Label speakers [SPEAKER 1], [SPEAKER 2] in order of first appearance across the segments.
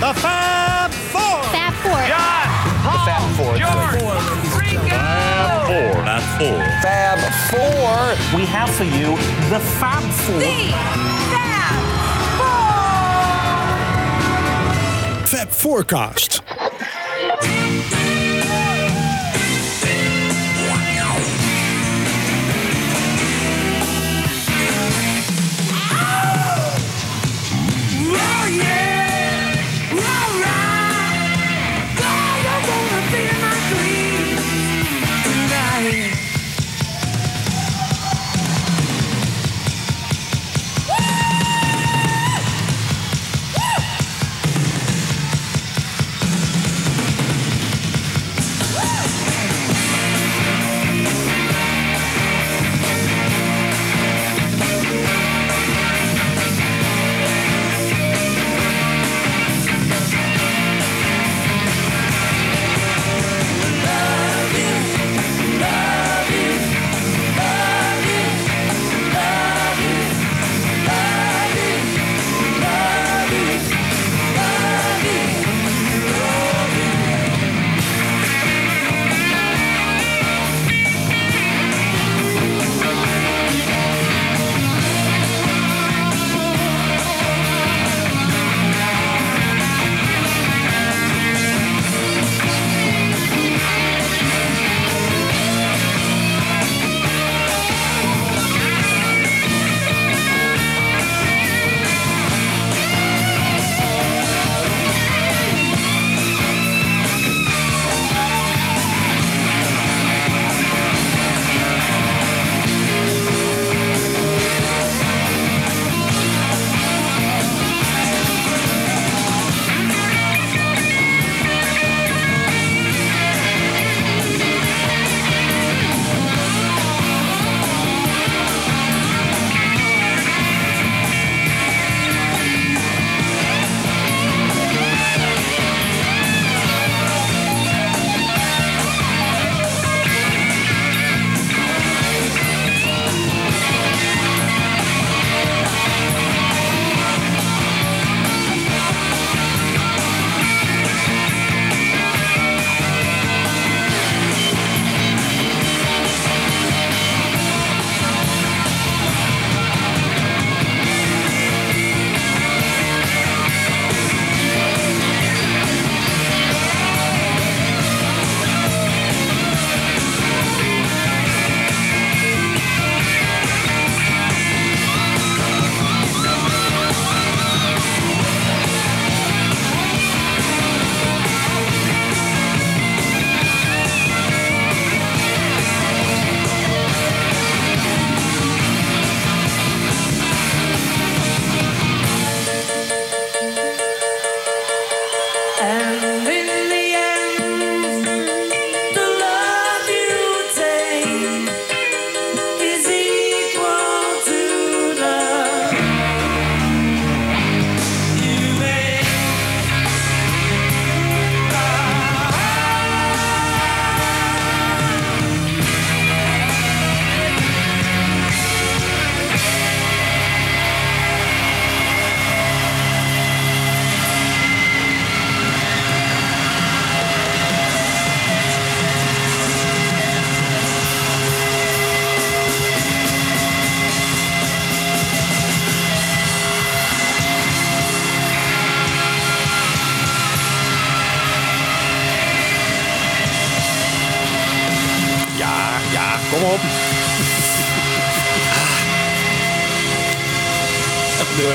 [SPEAKER 1] The Fab Four.
[SPEAKER 2] Fab Four.
[SPEAKER 3] John, Paul,
[SPEAKER 4] Fab Four.
[SPEAKER 3] George, Rico.
[SPEAKER 1] Four. Fab Four.
[SPEAKER 4] Fab Four.
[SPEAKER 5] We have for you the Fab Four.
[SPEAKER 1] Fab Forecast. Door.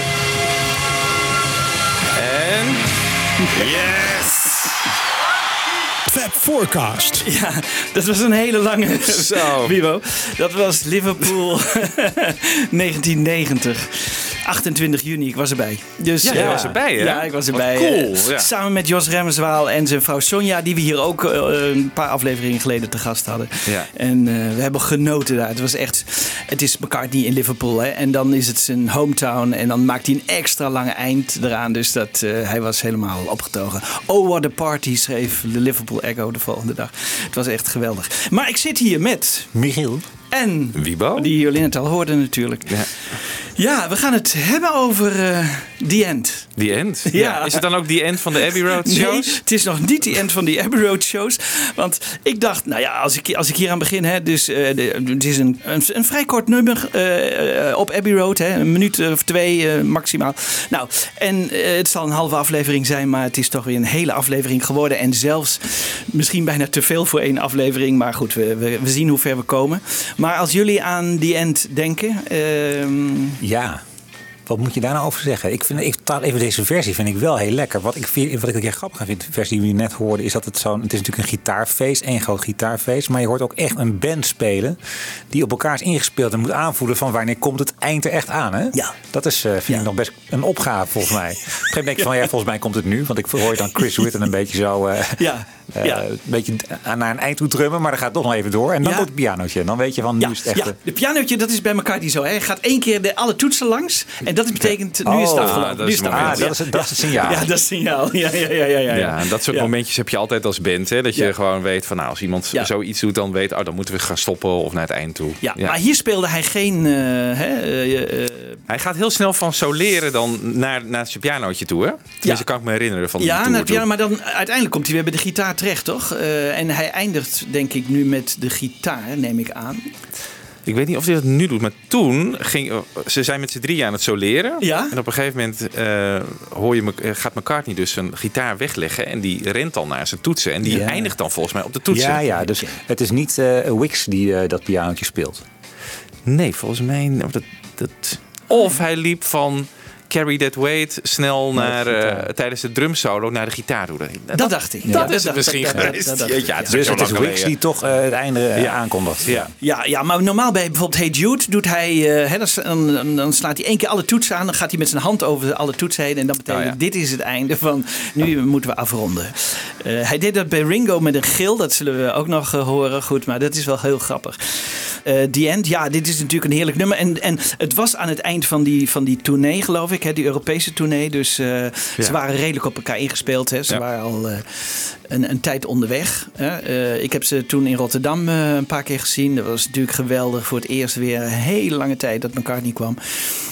[SPEAKER 6] En...
[SPEAKER 1] Yes! Fab Forecast.
[SPEAKER 7] Ja, dat was een hele lange
[SPEAKER 6] Zo.
[SPEAKER 7] Wibo. Dat was Liverpool 1990. 28 juni, ik was erbij. Dus,
[SPEAKER 6] Ja, jij was erbij, hè?
[SPEAKER 7] Ja, ik was
[SPEAKER 6] Wat
[SPEAKER 7] erbij.
[SPEAKER 6] cool,
[SPEAKER 7] Eh,
[SPEAKER 6] ja.
[SPEAKER 7] Samen met Jos Remmenswaal en zijn vrouw Sonja, die we hier ook eh, een paar afleveringen geleden te gast hadden.
[SPEAKER 6] Ja.
[SPEAKER 7] En eh, we hebben genoten daar. Het was echt, het is McCartney in Liverpool. Hè? En dan is het zijn hometown. En dan maakt hij een extra lange eind eraan. Dus dat, eh, hij was helemaal opgetogen. Oh, what a party, schreef de Liverpool Echo de volgende dag. Het was echt geweldig. Maar ik zit hier met
[SPEAKER 4] Michiel.
[SPEAKER 7] en
[SPEAKER 6] Wiebo?
[SPEAKER 7] die jullie net al hoorden natuurlijk.
[SPEAKER 6] Ja.
[SPEAKER 7] Ja, we gaan het hebben over eh The End.
[SPEAKER 6] The End?
[SPEAKER 7] Ja.
[SPEAKER 6] Is het dan ook The End van de Abbey Road
[SPEAKER 7] Nee,
[SPEAKER 6] shows?
[SPEAKER 7] het is nog niet die end van die Abbey Road shows. Want ik dacht, nou ja, als ik, als ik hier aan begin, hè, dus eh, de- het is een, een, een vrij kort nummer eh, op Abbey Road, hè, een minuut of twee maximaal. Nou, en het zal een halve aflevering zijn, maar het is toch weer een hele aflevering geworden. En zelfs misschien bijna te veel voor één aflevering. Maar goed, we, we, we zien hoe ver we komen. Maar als jullie aan die end denken, ehm,
[SPEAKER 4] Ja. Wat moet je daar nou over zeggen? Ik vind ik, taal even deze versie vind ik wel heel lekker. Wat ik, vind- wat ik heel grappig aan vind, de versie die we net hoorden, is dat het zo'n. Het is natuurlijk een gitaarfeest, één groot gitaarfeest. Maar je hoort ook echt een band spelen die op elkaar is ingespeeld en moet aanvoelen van wanneer komt het eind er echt aan. Hè?
[SPEAKER 7] Ja.
[SPEAKER 4] Dat is, eh, vind
[SPEAKER 7] Ja.
[SPEAKER 4] ik nog best een opgave volgens mij. Op een gegeven moment denk je van ja, volgens mij komt het nu. Want ik hoor dan Chris Whitten een beetje zo. eh,
[SPEAKER 7] ja,
[SPEAKER 4] eh,
[SPEAKER 7] ja.
[SPEAKER 4] Een beetje aan- naar een eind toe drummen, maar dan gaat toch nog even door. En dan
[SPEAKER 7] Ja.
[SPEAKER 4] komt het pianootje. En dan weet je van nu
[SPEAKER 7] Ja,
[SPEAKER 4] is het echt.
[SPEAKER 7] ja, de pianootje, dat is bij elkaar niet zo. Hè. Hij gaat één keer de, alle toetsen langs. En dat betekent, nu is het
[SPEAKER 4] Oh,
[SPEAKER 7] afgelopen.
[SPEAKER 6] dat
[SPEAKER 7] Nu
[SPEAKER 6] is
[SPEAKER 7] het
[SPEAKER 6] het.
[SPEAKER 4] Ah, dat is het- dat is het signaal.
[SPEAKER 7] Ja, dat is het signaal. Ja, ja, ja, ja, ja.
[SPEAKER 6] Ja, en dat soort momentjes heb je altijd als band. Hè? Dat je gewoon weet van, nou, als iemand zoiets doet, dan weet, oh, dan moeten we gaan stoppen of naar het eind toe.
[SPEAKER 7] Ja, maar hier speelde hij geen... eh, hè, eh, eh,
[SPEAKER 6] Hij gaat heel snel van soleren dan naar, naar zijn pianootje toe, hè? Tenminste, kan ik me herinneren van
[SPEAKER 7] ja, het
[SPEAKER 6] toe.
[SPEAKER 7] piano, maar dan uiteindelijk komt hij weer bij de gitaar terecht, toch? En hij eindigt, denk ik, nu met de gitaar, neem ik aan.
[SPEAKER 6] Ik weet niet of hij dat nu doet, maar toen ging ze zijn met z'n drieën aan het soleren.
[SPEAKER 7] Ja?
[SPEAKER 6] En op een gegeven moment eh, hoor je, me- eh, gaat McCartney dus zijn gitaar wegleggen en die rent dan naar zijn toetsen. En die
[SPEAKER 4] Ja.
[SPEAKER 6] eindigt dan volgens mij op de toetsen.
[SPEAKER 4] Ja, ja, dus het is niet eh Wix die dat pianootje speelt.
[SPEAKER 6] Nee, volgens mij. of Dat, dat, of hij liep van Carry That Weight snel naar, eh, tijdens de drumsolo naar de gitaar toe.
[SPEAKER 7] Dat, dacht ik.
[SPEAKER 6] dat
[SPEAKER 7] Ja,
[SPEAKER 6] is het misschien
[SPEAKER 7] dat- dat-
[SPEAKER 6] geweest.
[SPEAKER 7] dat ja.
[SPEAKER 6] het is
[SPEAKER 4] Dus het is Wix die toch eh, het einde eh,
[SPEAKER 6] Ja.
[SPEAKER 4] aankondigt.
[SPEAKER 6] Ja.
[SPEAKER 7] Ja, ja, maar normaal bij bijvoorbeeld Hey Jude doet hij, eh, hè, dan, dan, dan slaat hij één keer alle toetsen aan. Dan gaat hij met zijn hand over alle toetsen heen. En dat betekent,
[SPEAKER 6] Oh, ja.
[SPEAKER 7] dit is het einde van, nu moeten we afronden. Eh, hij deed dat bij Ringo met een gil. Dat zullen we ook nog horen. Goed, maar dat is wel heel grappig. Eh The End, ja, dit is natuurlijk een heerlijk nummer. En, en het was aan het eind van die, van die tournee, geloof ik. Hè, die Europese tournee. Dus eh, ze waren redelijk op elkaar ingespeeld. Hè. Ze
[SPEAKER 6] Ja.
[SPEAKER 7] waren al eh, een, een tijd onderweg. Hè. Eh, ik heb ze toen in Rotterdam een paar keer gezien. Dat was natuurlijk geweldig. Voor het eerst weer een hele lange tijd dat McCartney kwam.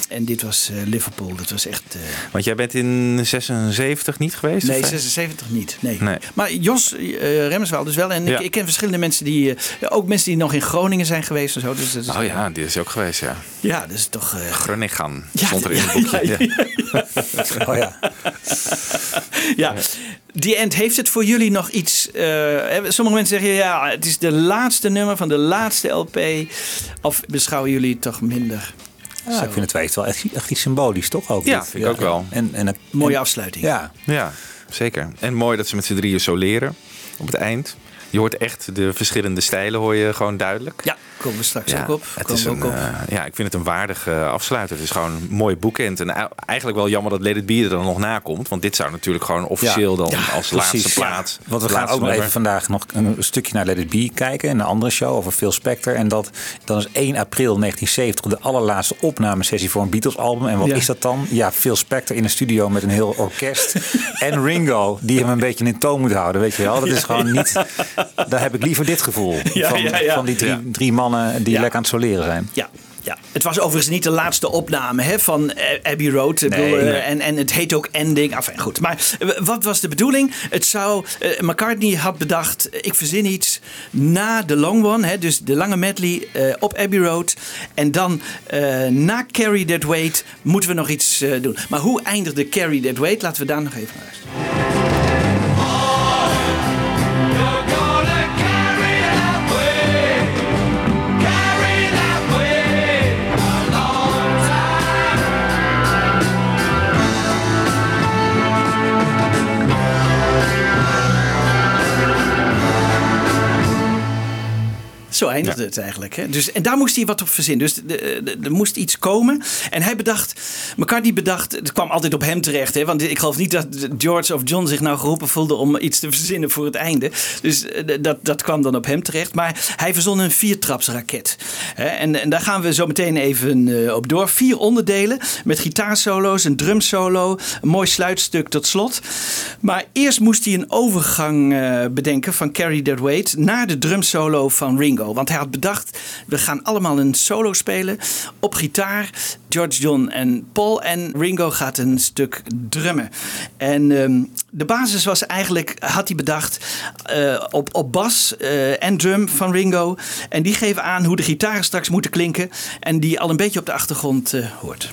[SPEAKER 7] En dit was Liverpool. Dat was echt...
[SPEAKER 6] Want jij bent in 76 niet geweest?
[SPEAKER 7] Nee,
[SPEAKER 6] of, eh?
[SPEAKER 7] 76 niet. Nee.
[SPEAKER 6] Nee.
[SPEAKER 7] Maar Jos uh, Remswaal dus wel. En
[SPEAKER 6] Ja.
[SPEAKER 7] ik, ik ken verschillende mensen die... ook mensen die nog in Groningen zijn geweest en zo. Dus
[SPEAKER 6] Oh ja, dit is ook geweest, ja.
[SPEAKER 7] Ja, dat is toch...
[SPEAKER 6] Grunnigan
[SPEAKER 7] Ja,
[SPEAKER 6] stond er in het boekje.
[SPEAKER 7] Ja.
[SPEAKER 4] Oh ja.
[SPEAKER 7] ja. Die End, heeft het voor jullie nog iets... eh, hè, sommige mensen zeggen, ja, het is de laatste nummer van de laatste LP. Of beschouwen jullie het toch minder?
[SPEAKER 4] Ja, ik vind het wel echt, wel echt, iets symbolisch, toch? Ook
[SPEAKER 6] Ja,
[SPEAKER 4] dit?
[SPEAKER 6] vind ik ook wel.
[SPEAKER 4] En, en,
[SPEAKER 7] Mooie
[SPEAKER 4] en-
[SPEAKER 7] afsluiting.
[SPEAKER 4] Ja,
[SPEAKER 6] Ja, zeker. En mooi dat ze met z'n drieën soleren op het eind. Je hoort echt de verschillende stijlen, hoor je gewoon duidelijk.
[SPEAKER 7] Ja, komen we straks
[SPEAKER 6] Ja,
[SPEAKER 7] ook op.
[SPEAKER 6] het is een,
[SPEAKER 7] ook op.
[SPEAKER 6] eh, ja, ik vind het een waardige afsluiter. Het is gewoon een mooi boekend. En eigenlijk wel jammer dat Let It Be er dan nog na komt. Want dit zou natuurlijk gewoon officieel dan als
[SPEAKER 4] precies.
[SPEAKER 6] laatste plaat.
[SPEAKER 4] Want we gaan ook nog even vandaag nog een stukje naar Let It Be kijken. Een andere show over Phil Spector. En dat, dan is 1 april 1970 de allerlaatste opnamesessie voor een Beatles album. En wat is dat dan? Ja, Phil Spector in een studio met een heel orkest. en Ringo, die hem een beetje in toon moet houden. Weet je wel? Dat is gewoon niet... Daar heb ik liever dit gevoel.
[SPEAKER 7] Ja,
[SPEAKER 4] van,
[SPEAKER 7] ja, ja.
[SPEAKER 4] van die drie, drie mannen die lekker aan het soleren zijn.
[SPEAKER 7] Ja. Ja, het was overigens niet de laatste opname hè, van eh, Abbey Road. Ik
[SPEAKER 4] Nee,
[SPEAKER 7] bedoel, eh,
[SPEAKER 4] nee.
[SPEAKER 7] En, en het heet ook Ending. Enfin, goed. Maar eh, wat was de bedoeling? Het zou, McCartney had bedacht, ik verzin iets na de long one. Hè, dus de lange medley op Abbey Road. En dan na Carry That Weight moeten we nog iets doen. Maar hoe eindigde Carry That Weight? Laten we daar nog even naar luisteren. Zo eindigde het eigenlijk. Hè? Dus, en daar moest hij wat op verzinnen. Dus er moest iets komen. En hij bedacht, McCartney bedacht, het kwam altijd op hem terecht. Hè? Want ik geloof niet dat George of John zich nou geroepen voelde om iets te verzinnen voor het einde. Dus eh, dat, dat kwam dan op hem terecht. Maar hij verzon een viertrapsraket. Hè? En, en daar gaan we zo meteen even eh, op door. Vier onderdelen met gitaarsolo's, een drumsolo, een mooi sluitstuk tot slot. Maar eerst moest hij een overgang eh, bedenken van Carry That Weight naar de drumsolo van Ringo. Want hij had bedacht, we gaan allemaal een solo spelen op gitaar. George, John en Paul. En Ringo gaat een stuk drummen. En ehm, de basis was eigenlijk, had hij bedacht, eh, op, op bas eh, en drum van Ringo. En die geven aan hoe de gitaren straks moeten klinken. En die al een beetje op de achtergrond eh, hoort.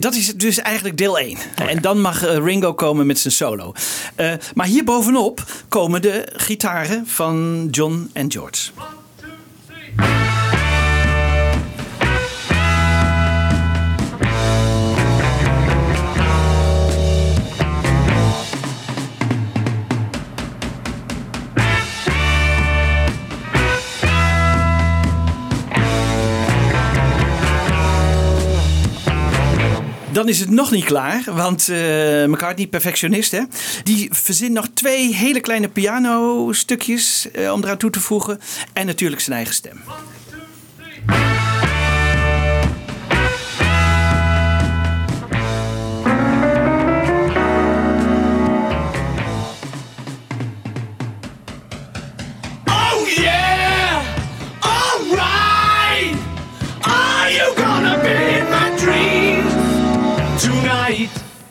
[SPEAKER 7] Dat is dus eigenlijk deel 1. En dan mag eh, Ringo komen met zijn solo. Eh, maar hierbovenop komen de gitaren van John en George. Dan is het nog niet klaar, want eh McCartney, perfectionist, hè, die verzint nog twee hele kleine pianostukjes eh, om eraan toe te voegen. En natuurlijk zijn eigen stem.
[SPEAKER 1] Oh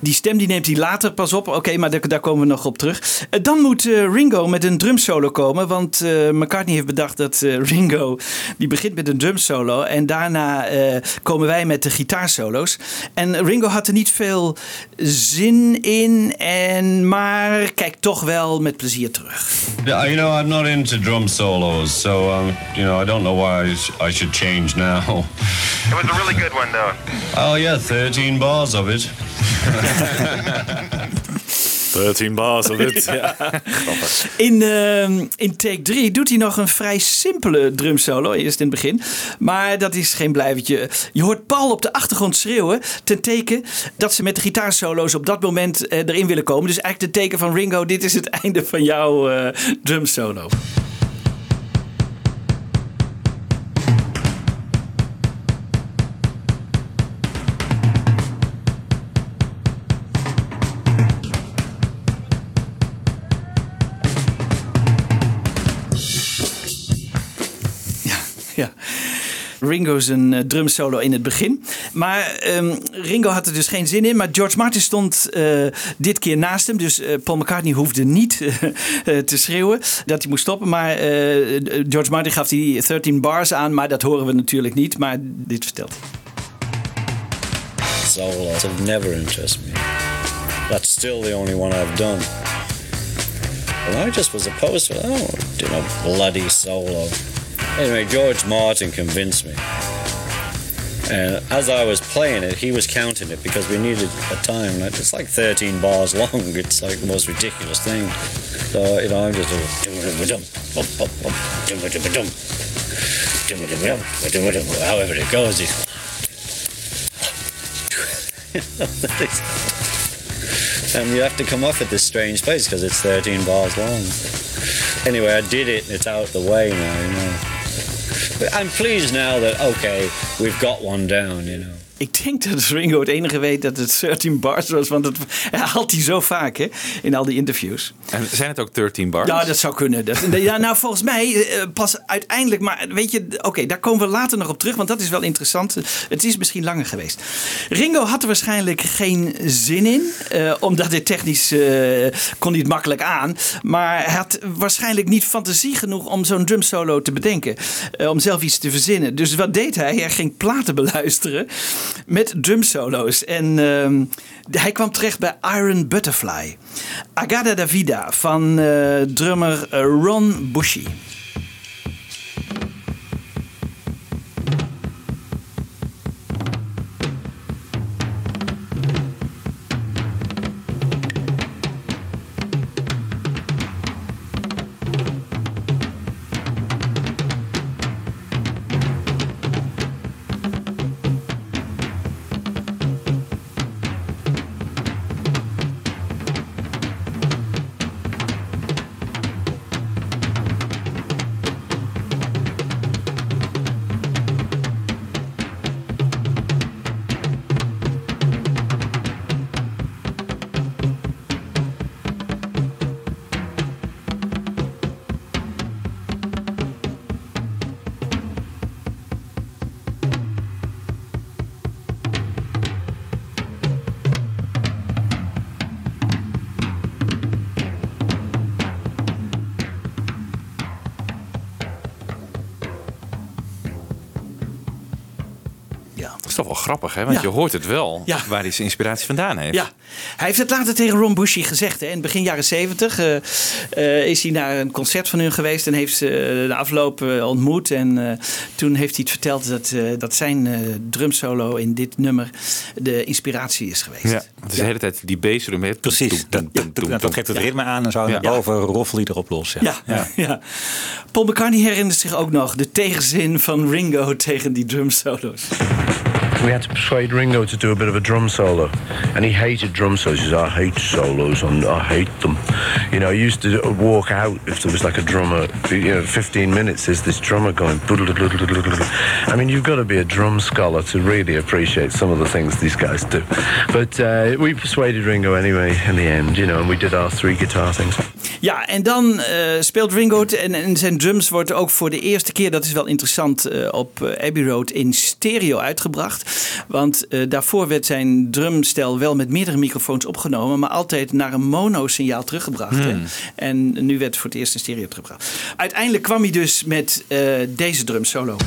[SPEAKER 7] Die stem die neemt hij later pas op. Oké, maar daar, daar komen we nog op terug. Eh, dan moet eh, Ringo met een drumsolo komen. Want eh, McCartney heeft bedacht dat eh, Ringo... die begint met een drumsolo. En daarna eh, komen wij met de gitaarsolo's. En Ringo had er niet veel zin in. En, maar kijkt toch wel met plezier terug.
[SPEAKER 8] Yeah, you know, I'm not into drum solos, so um, you know, I don't know why I should change now.
[SPEAKER 3] It was a really good one, though.
[SPEAKER 8] oh yeah, 13 bars of it.
[SPEAKER 6] 13 bars of it. ja.
[SPEAKER 7] In, ehm, in take 3 doet hij nog een vrij simpele drumsolo, eerst in het begin. Maar dat is geen blijvertje. Je hoort Paul op de achtergrond schreeuwen ten teken dat ze met de gitaarsolo's op dat moment eh, erin willen komen. Dus eigenlijk de teken van Ringo, dit is het einde van jouw eh, drumsolo. Ja. Ringo's een eh, drumsolo in het begin. Maar ehm, Ringo had er dus geen zin in. Maar George Martin stond eh, dit keer naast hem. Dus eh, Paul McCartney hoefde niet te schreeuwen dat hij moest stoppen. Maar George Martin gaf die 13 bars aan. Maar dat horen we natuurlijk niet. Maar dit vertelt hij.
[SPEAKER 9] Solos have never interested me. That's still the only one I've done. And I just was opposed to. Oh, doing a bloody solo. Anyway, George Martin convinced me. And as I was playing it, he was counting it because we needed a time. Like, It's like 13 bars long. It's like the most ridiculous thing. So, you know, I'm just however it goes. And you have to come off at this strange place because it's 13 bars long. Anyway, I did it and it's out the way now, you know. I'm pleased now that, okay, we've got one down, you know.
[SPEAKER 7] Ik denk dat Ringo het enige weet dat het 13 bars was. Want het haalt hij zo vaak hè, in al die interviews.
[SPEAKER 6] En zijn het ook 13 bars?
[SPEAKER 7] Ja, dat zou kunnen. Dat, ja, nou, volgens mij eh, pas uiteindelijk. Maar weet je, oké, daar komen we later nog op terug. Want dat is wel interessant. Het is misschien langer geweest. Ringo had er waarschijnlijk geen zin in. eh, omdat dit technisch eh, kon hij het makkelijk aan. Maar hij had waarschijnlijk niet fantasie genoeg om zo'n drumsolo te bedenken. om zelf iets te verzinnen. Dus wat deed hij? Hij ging platen beluisteren met drumsolo's. En ehm, hij kwam terecht bij Iron Butterfly. Agada da Vida van eh, drummer eh, Ron Bushy.
[SPEAKER 6] Grappig, hè? Want
[SPEAKER 7] Ja.
[SPEAKER 6] je hoort het wel
[SPEAKER 7] Ja.
[SPEAKER 6] waar hij zijn inspiratie vandaan heeft.
[SPEAKER 7] Ja, hij heeft het later tegen Ron Bushy gezegd. Hè. In begin jaren zeventig eh, eh, is hij naar een concert van hun geweest en heeft ze eh, de afloop ontmoet. En eh, toen heeft hij het verteld dat, eh, dat zijn drumsolo in dit nummer de inspiratie is geweest.
[SPEAKER 6] Ja, het is de hele tijd die bassdrum. hè.
[SPEAKER 4] Precies. Dat, geeft het
[SPEAKER 6] Ja.
[SPEAKER 4] ritme aan en zo. En
[SPEAKER 6] Ja.
[SPEAKER 4] daarboven roffel erop los. Ja.
[SPEAKER 7] Ja, ja. Paul McCartney herinnert zich ook nog de tegenzin van Ringo tegen die drumsolo's.
[SPEAKER 10] We had to persuade Ringo to do a bit of a drum solo, and he hated drum solos. He says, "I hate solos, and I hate them." You know, I used to walk out if there was like a drummer. You know, 15 minutes is this drummer going. I mean, you've got to be a drum scholar to really appreciate some of the things these guys do. But uh, we persuaded Ringo anyway in the end, you know, and we did our three guitar things.
[SPEAKER 7] Ja, en dan eh, speelt Ringo en, en zijn drums wordt ook voor de eerste keer, dat is wel interessant, eh, op eh, Abbey Road in stereo uitgebracht. Want eh, daarvoor werd zijn drumstel wel met meerdere microfoons opgenomen, maar altijd naar een mono-signaal teruggebracht. hè. En nu werd het voor het eerst in stereo teruggebracht. Uiteindelijk kwam hij dus met eh, deze drum solo.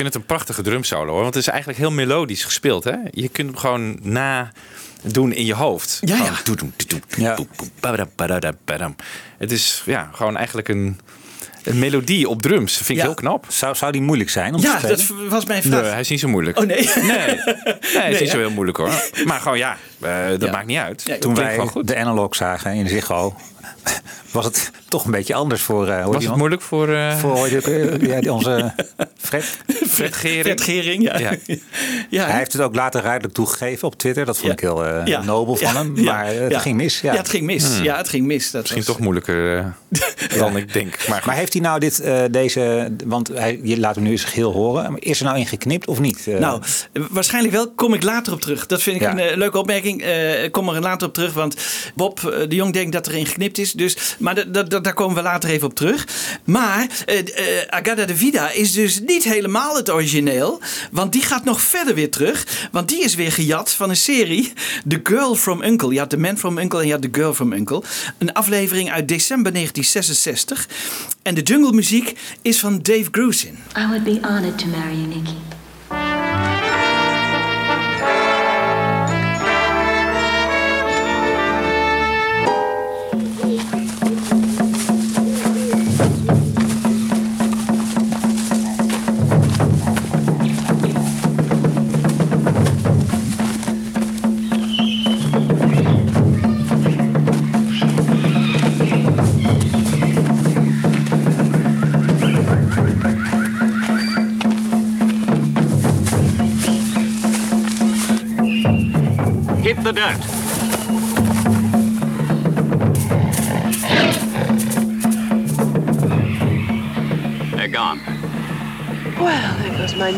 [SPEAKER 6] Vind het een prachtige drumsolo. Hoor, want het is eigenlijk heel melodisch gespeeld. Hè? Je kunt hem gewoon na doen in je hoofd.
[SPEAKER 7] Ja, ja.
[SPEAKER 4] Ja.
[SPEAKER 6] Het is ja, gewoon eigenlijk een, een melodie op drums. Dat vind ik
[SPEAKER 7] Ja.
[SPEAKER 6] heel knap.
[SPEAKER 4] Zou, zou die moeilijk zijn om
[SPEAKER 7] ja
[SPEAKER 4] te
[SPEAKER 7] dat was mijn vraag.
[SPEAKER 6] Nee, hij is niet zo moeilijk.
[SPEAKER 7] Oh nee.
[SPEAKER 6] Nee, nee, het is niet
[SPEAKER 7] hè?
[SPEAKER 6] zo heel moeilijk hoor. Maar gewoon ja, eh, dat
[SPEAKER 7] Ja.
[SPEAKER 6] maakt niet uit.
[SPEAKER 7] Ja,
[SPEAKER 4] Toen wij de analog zagen in Ziggo, was het toch een beetje anders voor... eh
[SPEAKER 6] Was het
[SPEAKER 4] man?
[SPEAKER 6] moeilijk voor, eh
[SPEAKER 4] Voor eh, ja, onze Fred.
[SPEAKER 6] Fred Gering?
[SPEAKER 7] Fred Gering, ja.
[SPEAKER 6] Ja.
[SPEAKER 7] ja.
[SPEAKER 4] Hij heeft het ook later ruidelijk toegegeven op Twitter. Dat vond
[SPEAKER 7] Ja.
[SPEAKER 4] ik heel eh,
[SPEAKER 7] Ja.
[SPEAKER 4] nobel van
[SPEAKER 7] Ja.
[SPEAKER 4] hem. Maar het ging mis. Ja.
[SPEAKER 7] Ja, het ging mis. Ja, het ging mis. Dat
[SPEAKER 6] Hmm. Misschien
[SPEAKER 7] was-
[SPEAKER 6] toch moeilijker eh, dan ik denk. Maar,
[SPEAKER 4] Maar heeft hij nou dit, eh, deze, want hij, je laat hem nu eens geheel horen. Is er nou in geknipt of niet?
[SPEAKER 7] Nou, waarschijnlijk wel. Kom ik later op terug. Dat vind ik
[SPEAKER 4] Ja.
[SPEAKER 7] een leuke opmerking. Eh, Ik kom er later op terug, want Bob de Jong denkt dat er in geknipt is. Dus, maar da- da- da- daar komen we later even op terug. Maar eh eh, Agada de Vida is dus niet helemaal het origineel. Want die gaat nog verder weer terug. Want die is weer gejat van een serie. The Girl from Uncle. Je had The Man from Uncle en je had The Girl from Uncle. Een aflevering uit december 1966. En de jungle muziek is van Dave Grusin.
[SPEAKER 11] I would be honored to marry you, Nikki.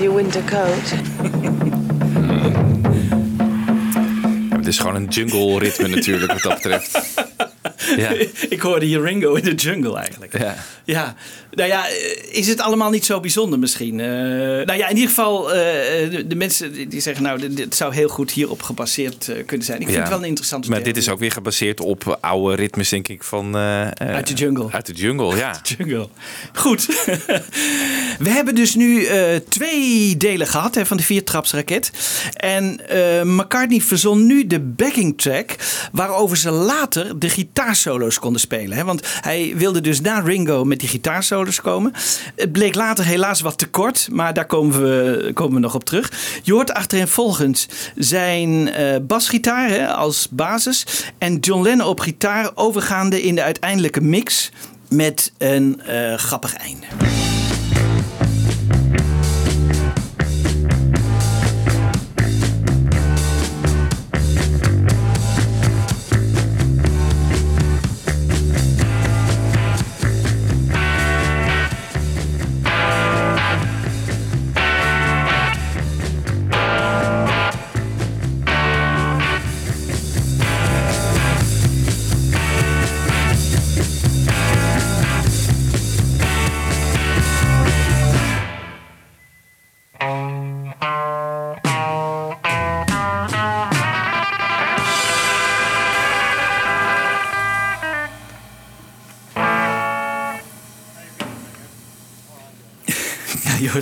[SPEAKER 12] There goes my new winter coat.
[SPEAKER 6] het is gewoon een jungle ritme natuurlijk wat dat betreft. Ja.
[SPEAKER 7] Ik hoorde hier Ringo in de jungle eigenlijk.
[SPEAKER 6] Ja.
[SPEAKER 7] Ja, nou ja, eh, is het allemaal niet zo bijzonder misschien? Eh, nou ja, in ieder geval, eh, de, de mensen die- zeggen, nou, dit- dit zou heel goed hierop gebaseerd kunnen zijn. Ik vind
[SPEAKER 6] Ja.
[SPEAKER 7] het wel een interessante
[SPEAKER 6] Maar dit is ook weer gebaseerd op oude ritmes, denk ik, van...
[SPEAKER 7] Uit de jungle.
[SPEAKER 6] Uit de jungle, ja.
[SPEAKER 7] Jungle. Goed. We hebben dus nu twee delen gehad hè, van de viertrapsraket. En McCartney verzon nu de backing track... waarover ze later de gitaarsolo's konden spelen. Hè? Want hij wilde dus na Ringo met die gitaarsolo's komen. Het bleek later helaas wat te kort, maar daar komen we, komen we nog op terug. Je hoort achterin volgens zijn eh, basgitaar hè, als basis... en John Lennon op gitaar overgaande in de uiteindelijke mix met een eh, grappig einde.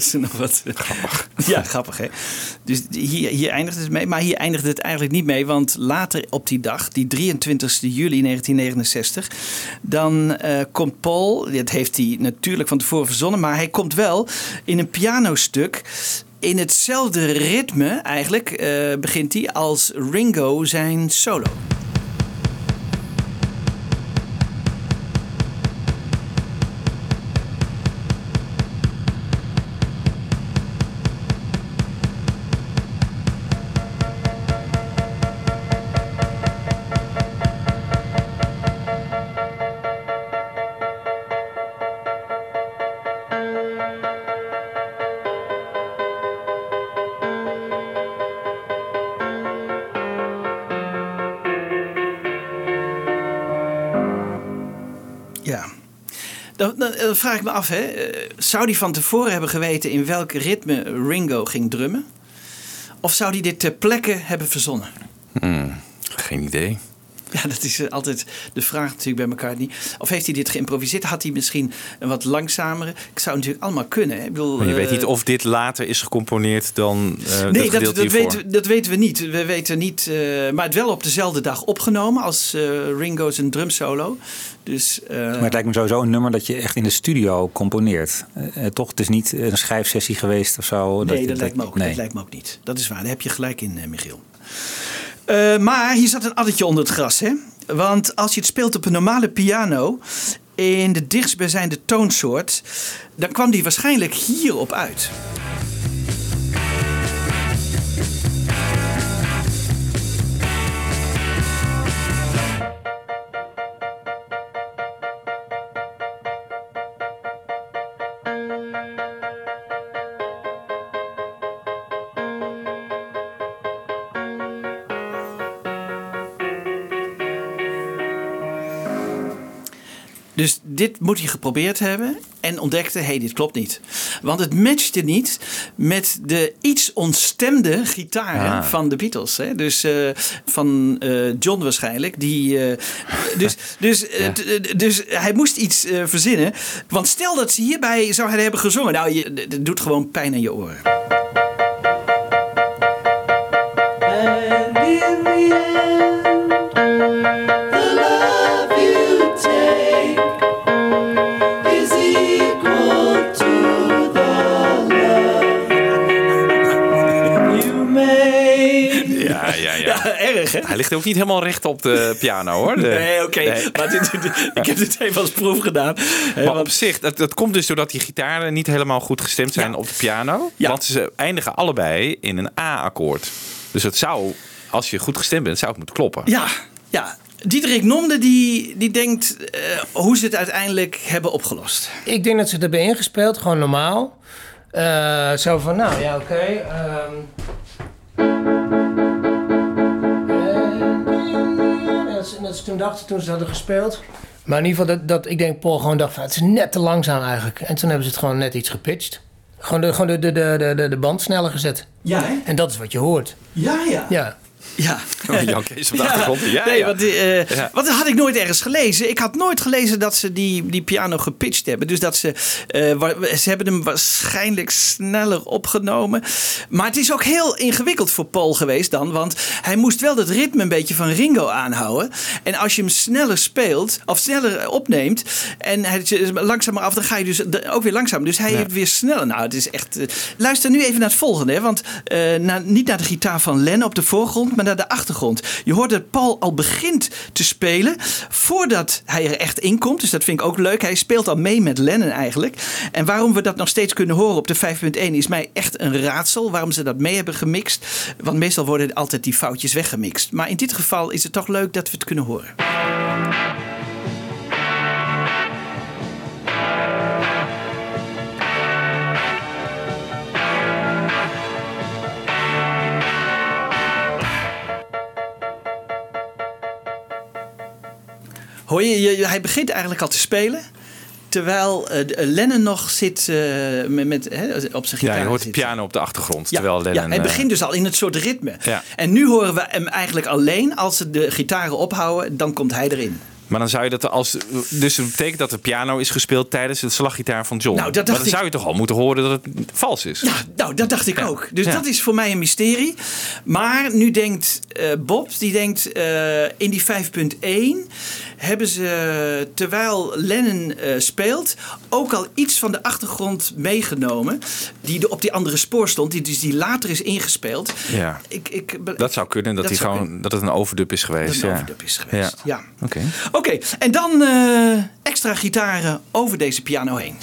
[SPEAKER 7] Ze nog wat. Grappig. Ja, grappig hè. Dus hier, hier eindigt het mee. Maar hier eindigt het eigenlijk niet mee. Want later op die dag, die 23 juli 1969... dan eh, komt Paul, dat heeft hij natuurlijk van tevoren verzonnen... maar hij komt wel in een pianostuk... In hetzelfde ritme eigenlijk eh, begint hij als Ringo zijn solo. Vraag ik me af, hè. eh, zou hij van tevoren hebben geweten in welk ritme Ringo ging drummen? Of zou hij dit ter plekke hebben verzonnen?
[SPEAKER 6] Hmm, geen idee.
[SPEAKER 7] Ja, dat is eh, altijd de vraag natuurlijk bij McCartney. Of heeft hij dit geïmproviseerd? Had hij misschien een wat langzamere? Ik zou natuurlijk allemaal kunnen. hè. Ik bedoel,
[SPEAKER 6] Maar je weet
[SPEAKER 7] eh,
[SPEAKER 6] niet of dit later is gecomponeerd dan eh
[SPEAKER 7] Nee,
[SPEAKER 6] dat
[SPEAKER 7] dat, weten, we- dat weten we niet. We weten niet, eh, maar het wel op dezelfde dag opgenomen als eh, Ringo's een drumsolo. Dus, eh,
[SPEAKER 4] Maar het lijkt me sowieso een nummer dat je echt in de studio componeert. Eh, eh, toch, het is niet een schrijfsessie geweest of zo.
[SPEAKER 7] nee, dat, lijkt me ook,
[SPEAKER 4] nee.
[SPEAKER 7] dat lijkt me ook niet. Dat is waar, daar heb je gelijk in, eh, Michiel. Eh, maar hier zat een addertje onder het gras, hè? Want als je het speelt op een normale piano in de dichtstbijzijnde toonsoort, dan kwam die waarschijnlijk hierop uit. Dit moet hij geprobeerd hebben en ontdekte, hé, hey, dit klopt niet. Want het matchte niet met de iets ontstemde gitaren
[SPEAKER 6] Ah.
[SPEAKER 7] van de Beatles. Hè? Dus eh, van eh, John waarschijnlijk. Die, eh, dus, dus, dus hij moest iets verzinnen. Want stel dat ze hierbij zou hebben gezongen. Nou, je, het doet gewoon pijn aan je oren. Hè?
[SPEAKER 6] Hij ligt ook niet helemaal recht op de piano hoor. De-
[SPEAKER 7] Nee, oké.
[SPEAKER 6] Nee.
[SPEAKER 7] Dit- ik heb dit even als proef gedaan.
[SPEAKER 6] Maar
[SPEAKER 7] want-
[SPEAKER 6] op zich, dat, dat komt dus doordat die gitaren niet helemaal goed gestemd zijn op de piano.
[SPEAKER 7] Ja.
[SPEAKER 6] Want ze eindigen allebei in een A-akkoord. Dus het zou, als je goed gestemd bent, zou het moeten kloppen.
[SPEAKER 7] Ja, ja. Diederik Nomde die, die denkt eh, hoe ze het uiteindelijk hebben opgelost.
[SPEAKER 13] Ik denk dat ze het hebben ingespeeld, gewoon normaal. Eh, zo van, nou ja, oké. ehm. Eh, dat, ze, toen dachten, toen ze hadden gespeeld. Maar in ieder geval, dat, dat ik denk Paul gewoon dacht van, het is net te langzaam eigenlijk. En toen hebben ze het gewoon net iets gepitcht. Gewoon de, gewoon de, de, de, de, de band sneller gezet.
[SPEAKER 7] Ja, hè?
[SPEAKER 13] En dat is wat je hoort.
[SPEAKER 7] Ja, ja.
[SPEAKER 13] Ja.
[SPEAKER 7] Ja.
[SPEAKER 6] Oh, Jan Kees op de achtergrond. Ja,
[SPEAKER 7] nee,
[SPEAKER 6] ja.
[SPEAKER 7] Want, eh,
[SPEAKER 6] Ja.
[SPEAKER 7] want dat had ik nooit ergens gelezen. Ik had nooit gelezen dat ze die, die piano gepitcht hebben. Dus dat ze, eh, ze hebben hem waarschijnlijk sneller opgenomen. Maar het is ook heel ingewikkeld voor Paul geweest dan. Want hij moest wel het ritme een beetje van Ringo aanhouden. En als je hem sneller speelt, of sneller opneemt. En hij is langzamer af, dan ga je dus ook weer langzaam. Dus hij
[SPEAKER 6] Ja.
[SPEAKER 7] heeft weer sneller. Nou, het is echt. eh, luister nu even naar het volgende. Hè, want eh, naar- niet naar de gitaar van Len op de voorgrond, maar de achtergrond. Je hoort dat Paul al begint te spelen voordat hij er echt in komt. Dus dat vind ik ook leuk. Hij speelt al mee met Lennon eigenlijk. En waarom we dat nog steeds kunnen horen op de 5.1 is mij echt een raadsel. Waarom ze dat mee hebben gemixt. Want meestal worden altijd die foutjes weggemixt. Maar in dit geval is het toch leuk dat we het kunnen horen. Hoor je, hij begint eigenlijk al te spelen. Terwijl de- Lennon nog zit eh, met, met, hè, op zijn gitaar.
[SPEAKER 6] Ja, je hoort de piano op de achtergrond.
[SPEAKER 7] Ja,
[SPEAKER 6] terwijl Lennon,
[SPEAKER 7] ja, hij begint dus al in het soort ritme.
[SPEAKER 6] Ja.
[SPEAKER 7] En nu horen we hem eigenlijk alleen als ze de gitaren ophouden, dan komt hij erin.
[SPEAKER 6] Maar dan zou je dat als. Dus dat betekent dat de piano is gespeeld tijdens de slaggitaar van John.
[SPEAKER 7] Nou, dat dacht
[SPEAKER 6] maar dan
[SPEAKER 7] ik.
[SPEAKER 6] zou je toch al moeten horen dat het vals is.
[SPEAKER 7] Ja, nou, dat dacht ik ook. Dus
[SPEAKER 6] Ja.
[SPEAKER 7] dat is voor mij een mysterie. Maar nu denkt eh, Bob, die denkt eh, in die 5.1 hebben ze, terwijl Lennon eh, speelt, ook al iets van de achtergrond meegenomen. Die op die andere spoor stond, die, dus die later is ingespeeld.
[SPEAKER 6] Ja.
[SPEAKER 7] Ik, ik,
[SPEAKER 6] Dat zou kunnen, dat,
[SPEAKER 7] Dat
[SPEAKER 6] gewoon,
[SPEAKER 7] kunnen.
[SPEAKER 6] dat het een overdub is geweest.
[SPEAKER 7] Dat het een
[SPEAKER 6] ja.
[SPEAKER 7] overdub is geweest, ja.
[SPEAKER 6] Oké.
[SPEAKER 7] Oké, en dan eh, extra gitaren over deze piano heen.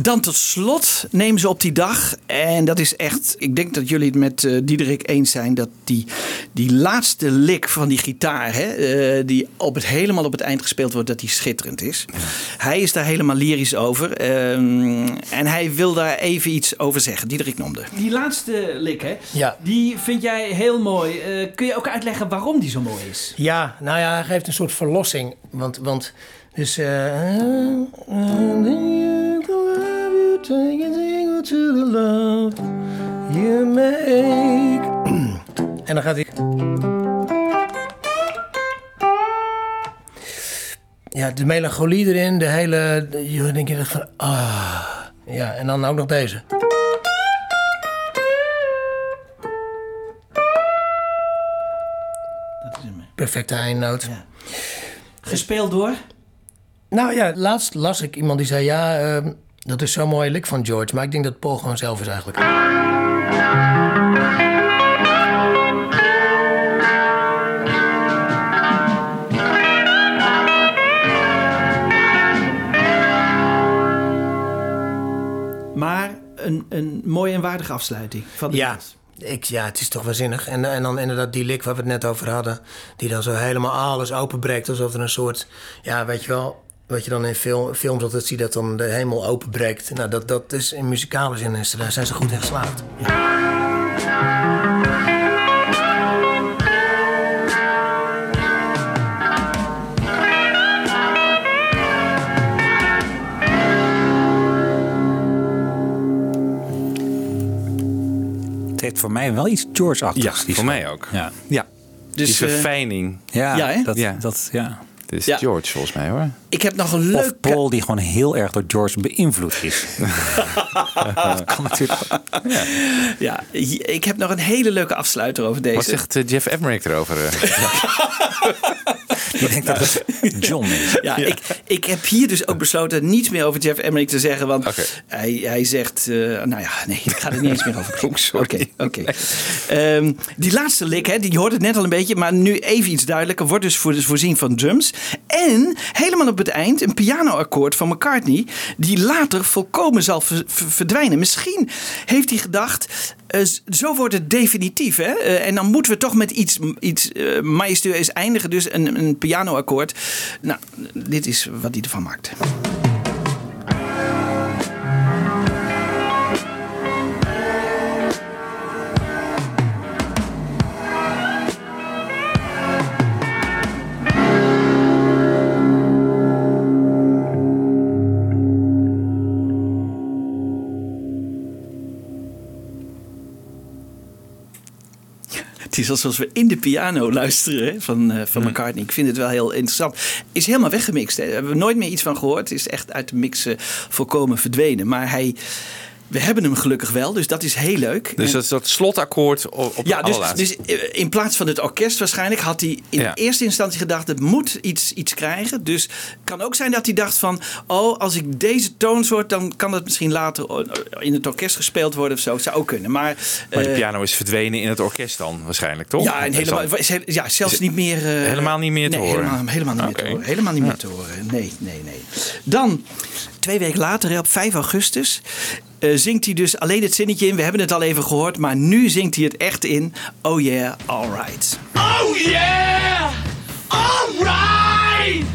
[SPEAKER 7] Dan tot slot nemen ze op die dag, en dat is echt, ik denk dat jullie het met eh, Diederik eens zijn, dat die, die laatste lik van die gitaar, hè, eh, die op het, helemaal op het eind gespeeld wordt, dat die schitterend is. Hij is daar helemaal lyrisch over ehm, en hij wil daar even iets over zeggen. Diederik noemde. Die laatste lik, hè,
[SPEAKER 13] Ja.
[SPEAKER 7] die vind jij heel mooi. Eh, kun je ook uitleggen waarom die zo mooi is?
[SPEAKER 13] Ja, nou ja, hij geeft een soort verlossing. Want, want dus... Take a single to the love you make. En dan gaat hij... Ja, de melancholie erin, de hele... de- Je echt van... Ah. Ja, en dan ook nog deze. Perfecte eindnoot.
[SPEAKER 7] Gespeeld door?
[SPEAKER 13] Nou ja, laatst las ik iemand die zei... Ja, ehm, dat is zo'n mooie lik van George. Maar ik denk dat Paul gewoon zelf is eigenlijk.
[SPEAKER 7] Maar een, een mooie en waardige afsluiting van de
[SPEAKER 13] Ja, ik, ja, het is toch waanzinnig. En, en dan inderdaad die lik waar we het net over hadden... die dan zo helemaal alles openbreekt... alsof er een soort... Ja, weet je wel... Wat je dan in film, films altijd ziet, dat dan de hemel openbreekt. Nou, dat, dat is in muzikale zin, is, daar zijn ze goed in geslaagd.
[SPEAKER 4] Het heeft voor mij wel iets George-achtigs.
[SPEAKER 6] Ja, voor mij ook.
[SPEAKER 4] Ja.
[SPEAKER 6] Ja.
[SPEAKER 7] Dus,
[SPEAKER 6] die
[SPEAKER 7] eh,
[SPEAKER 6] verfijning.
[SPEAKER 4] Ja,
[SPEAKER 7] Ja,
[SPEAKER 4] dat,
[SPEAKER 6] Ja.
[SPEAKER 4] Dat, ja.
[SPEAKER 6] Het is
[SPEAKER 7] Ja.
[SPEAKER 6] George volgens mij hoor.
[SPEAKER 7] Ik heb nog een leuk...
[SPEAKER 4] Of Paul die gewoon heel erg door George beïnvloed is. dat kan natuurlijk.
[SPEAKER 7] Ja, ik heb nog een hele leuke afsluiter over deze.
[SPEAKER 6] Wat zegt eh, Jeff Emmerich erover?
[SPEAKER 4] Ik denk dat het John is.
[SPEAKER 7] Ja, Ik, ik heb hier dus ook besloten niets meer over Jeff Emmerich te zeggen. Want hij, hij zegt... eh, nou ja, nee, ik ga er niet eens meer over
[SPEAKER 6] Oh, sorry.
[SPEAKER 7] Oké, oké. Ehm, die laatste lik, hè, die hoort het net al een beetje. Maar nu even iets duidelijker. Wordt dus voor, voorzien van drums. En helemaal op het eind een pianoakkoord van McCartney. Die later volkomen zal ver- ver- verdwijnen. Misschien heeft hij gedacht... eh, zo wordt het definitief. Hè? Eh, en dan moeten we toch met iets, iets eh majestueus eindigen. Dus een, een pianoakkoord. Nou, dit is wat hij ervan maakt. Het is alsof we in de piano luisteren hè, van, eh, van McCartney. Ik vind het wel heel interessant. Is helemaal weggemixt. Hè. Daar hebben we nooit meer iets van gehoord. Is echt uit de mix eh, volkomen verdwenen. Maar hij, we hebben hem gelukkig wel, dus dat is heel leuk.
[SPEAKER 6] Dus dat is dat slotakkoord op,
[SPEAKER 7] ja,
[SPEAKER 6] de
[SPEAKER 7] dus, dus eh, in plaats van het orkest waarschijnlijk had hij in
[SPEAKER 6] Ja.
[SPEAKER 7] eerste instantie gedacht: het moet iets, iets krijgen. Dus het kan ook zijn dat hij dacht van: oh, als ik deze toonsoort, dan kan het misschien later in het orkest gespeeld worden of zo. Zou ook kunnen. Maar,
[SPEAKER 6] Maar de
[SPEAKER 7] eh,
[SPEAKER 6] piano is verdwenen in het orkest dan waarschijnlijk, toch?
[SPEAKER 7] ja, en helemaal, ja, zelfs
[SPEAKER 6] Is-
[SPEAKER 7] niet meer. eh,
[SPEAKER 6] helemaal niet meer te
[SPEAKER 7] nee,
[SPEAKER 6] horen?
[SPEAKER 7] Helemaal, helemaal niet meer te horen. Helemaal niet meer te horen. Nee, nee, nee. Dan, twee weken later, op 5 augustus, eh, zingt hij dus alleen het zinnetje in. We hebben het al even gehoord, maar nu zingt hij het echt in. Oh yeah, alright.
[SPEAKER 1] Oh yeah! Alright!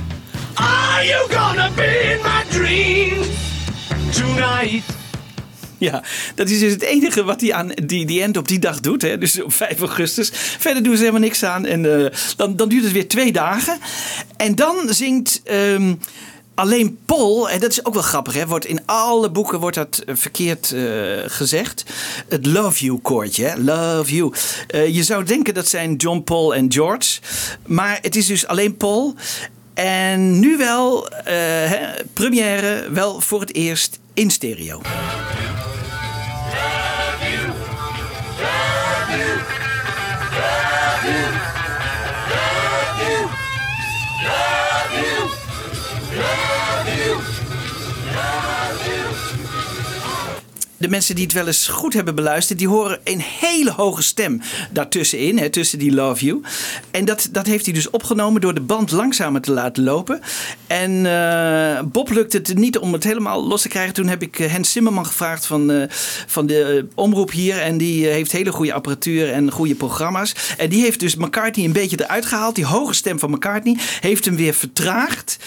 [SPEAKER 1] Are you gonna be in my dreams tonight?
[SPEAKER 7] Ja, dat is dus het enige wat hij aan die, die end op die dag doet. Hè? Dus op 5 augustus. Verder doen ze helemaal niks aan. En eh, dan, dan duurt het weer twee dagen. En dan zingt. ehm, Alleen Paul, en dat is ook wel grappig, hè, wordt in alle boeken wordt dat eh, verkeerd eh, gezegd. Het Love You koortje, hè, Love You. Eh, je zou denken dat zijn John, Paul en George, maar het is dus alleen Paul. En nu wel, hè, première, wel voor het eerst in stereo. De mensen die het wel eens goed hebben beluisterd, die horen een hele hoge stem daartussenin, hè, tussen die Love You. En dat, dat heeft hij dus opgenomen door de band langzamer te laten lopen. En eh, Bob lukte het niet om het helemaal los te krijgen. Toen heb ik eh, Hans Zimmerman gevraagd van, eh, van de omroep hier. En die heeft hele goede apparatuur en goede programma's. En die heeft dus McCartney een beetje eruit gehaald. Die hoge stem van McCartney heeft hem weer vertraagd.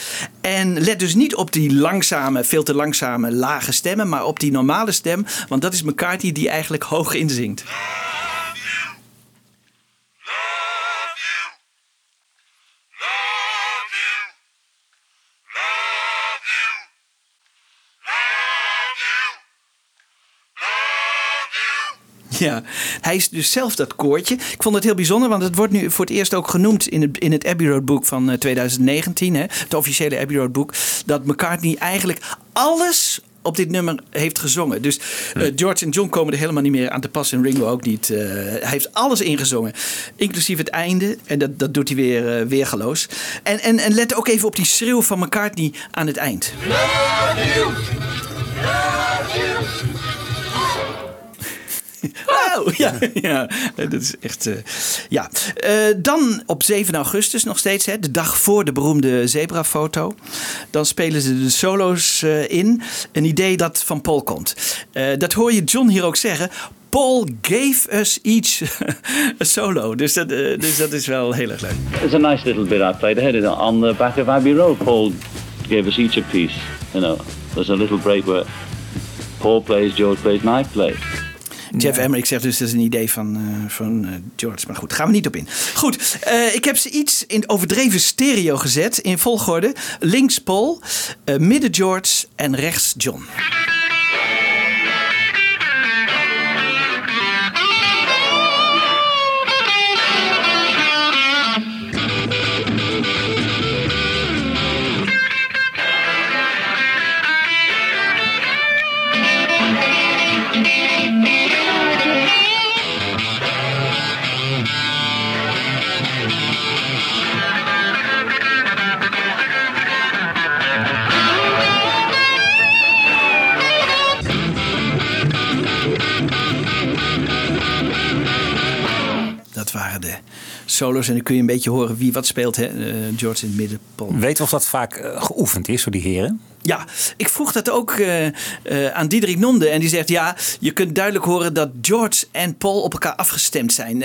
[SPEAKER 7] En let dus niet op die langzame, veel te langzame, lage stemmen, maar op die normale stem. Want dat is McCartney die eigenlijk hoog inzingt. Ja, hij is dus zelf dat koortje. Ik vond het heel bijzonder, want het wordt nu voor het eerst ook genoemd in het, in het Abbey Road boek van eh, 2019. Hè, het officiële Abbey Road boek. Dat McCartney eigenlijk alles op dit nummer heeft gezongen. Dus eh, George en John komen er helemaal niet meer aan te pas en Ringo ook niet. Eh, hij heeft alles ingezongen, inclusief het einde. En dat, dat doet hij weer uh, weergaloos. En, en, en let ook even op die schreeuw van McCartney aan het eind. Oh, ja, ja, dat is echt. Uh, ja. Uh, dan op 7 augustus nog steeds, hè, de dag voor de beroemde zebrafoto. Dan spelen ze de solo's uh, in. Een idee dat van Paul komt. dat hoor je John hier ook zeggen. Paul gave us each a solo. Dus dat, dus dat is wel heel erg leuk.
[SPEAKER 14] It's a nice little bit I played ahead on the back of Abbey Road. Paul gave us each a piece. You know, there's a little break where Paul plays, George plays, and I play.
[SPEAKER 7] Jeff Emmerich zegt dus dat is een idee van, uh, van uh, George. Maar goed, gaan we niet op in. Goed, uh, ik heb ze iets in overdreven stereo gezet. In volgorde. Links Paul, midden George en rechts John. Solo's. En dan kun je een beetje horen wie wat speelt. Hè? Uh, George in het midden, Paul.
[SPEAKER 4] Weet of dat vaak uh, geoefend is door die heren?
[SPEAKER 7] Ja, ik vroeg dat ook uh, aan Diederik Nonde. En die zegt ja, je kunt duidelijk horen dat George en Paul op elkaar afgestemd zijn.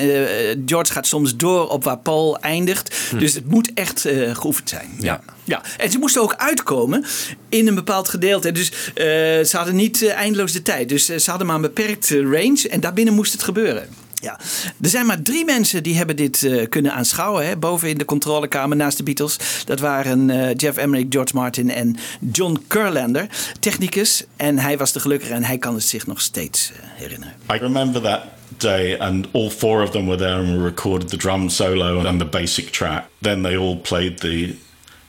[SPEAKER 7] George gaat soms door op waar Paul eindigt. Hm. Dus het moet echt geoefend zijn.
[SPEAKER 6] Ja.
[SPEAKER 7] Ja, en ze moesten ook uitkomen in een bepaald gedeelte. Dus ze hadden niet eindeloos de tijd. Dus ze hadden maar een beperkte range. En daarbinnen moest het gebeuren. Ja, er zijn maar drie mensen die hebben dit uh, kunnen aanschouwen. Hè, boven in de controlekamer naast de Beatles. Dat waren uh, Jeff Emmerich, George Martin en John Curlander, technicus. En hij was de gelukkige en hij kan het zich nog steeds uh, herinneren.
[SPEAKER 15] I remember that day and all four of them were there and we recorded the drum solo and the basic track. Then they all played the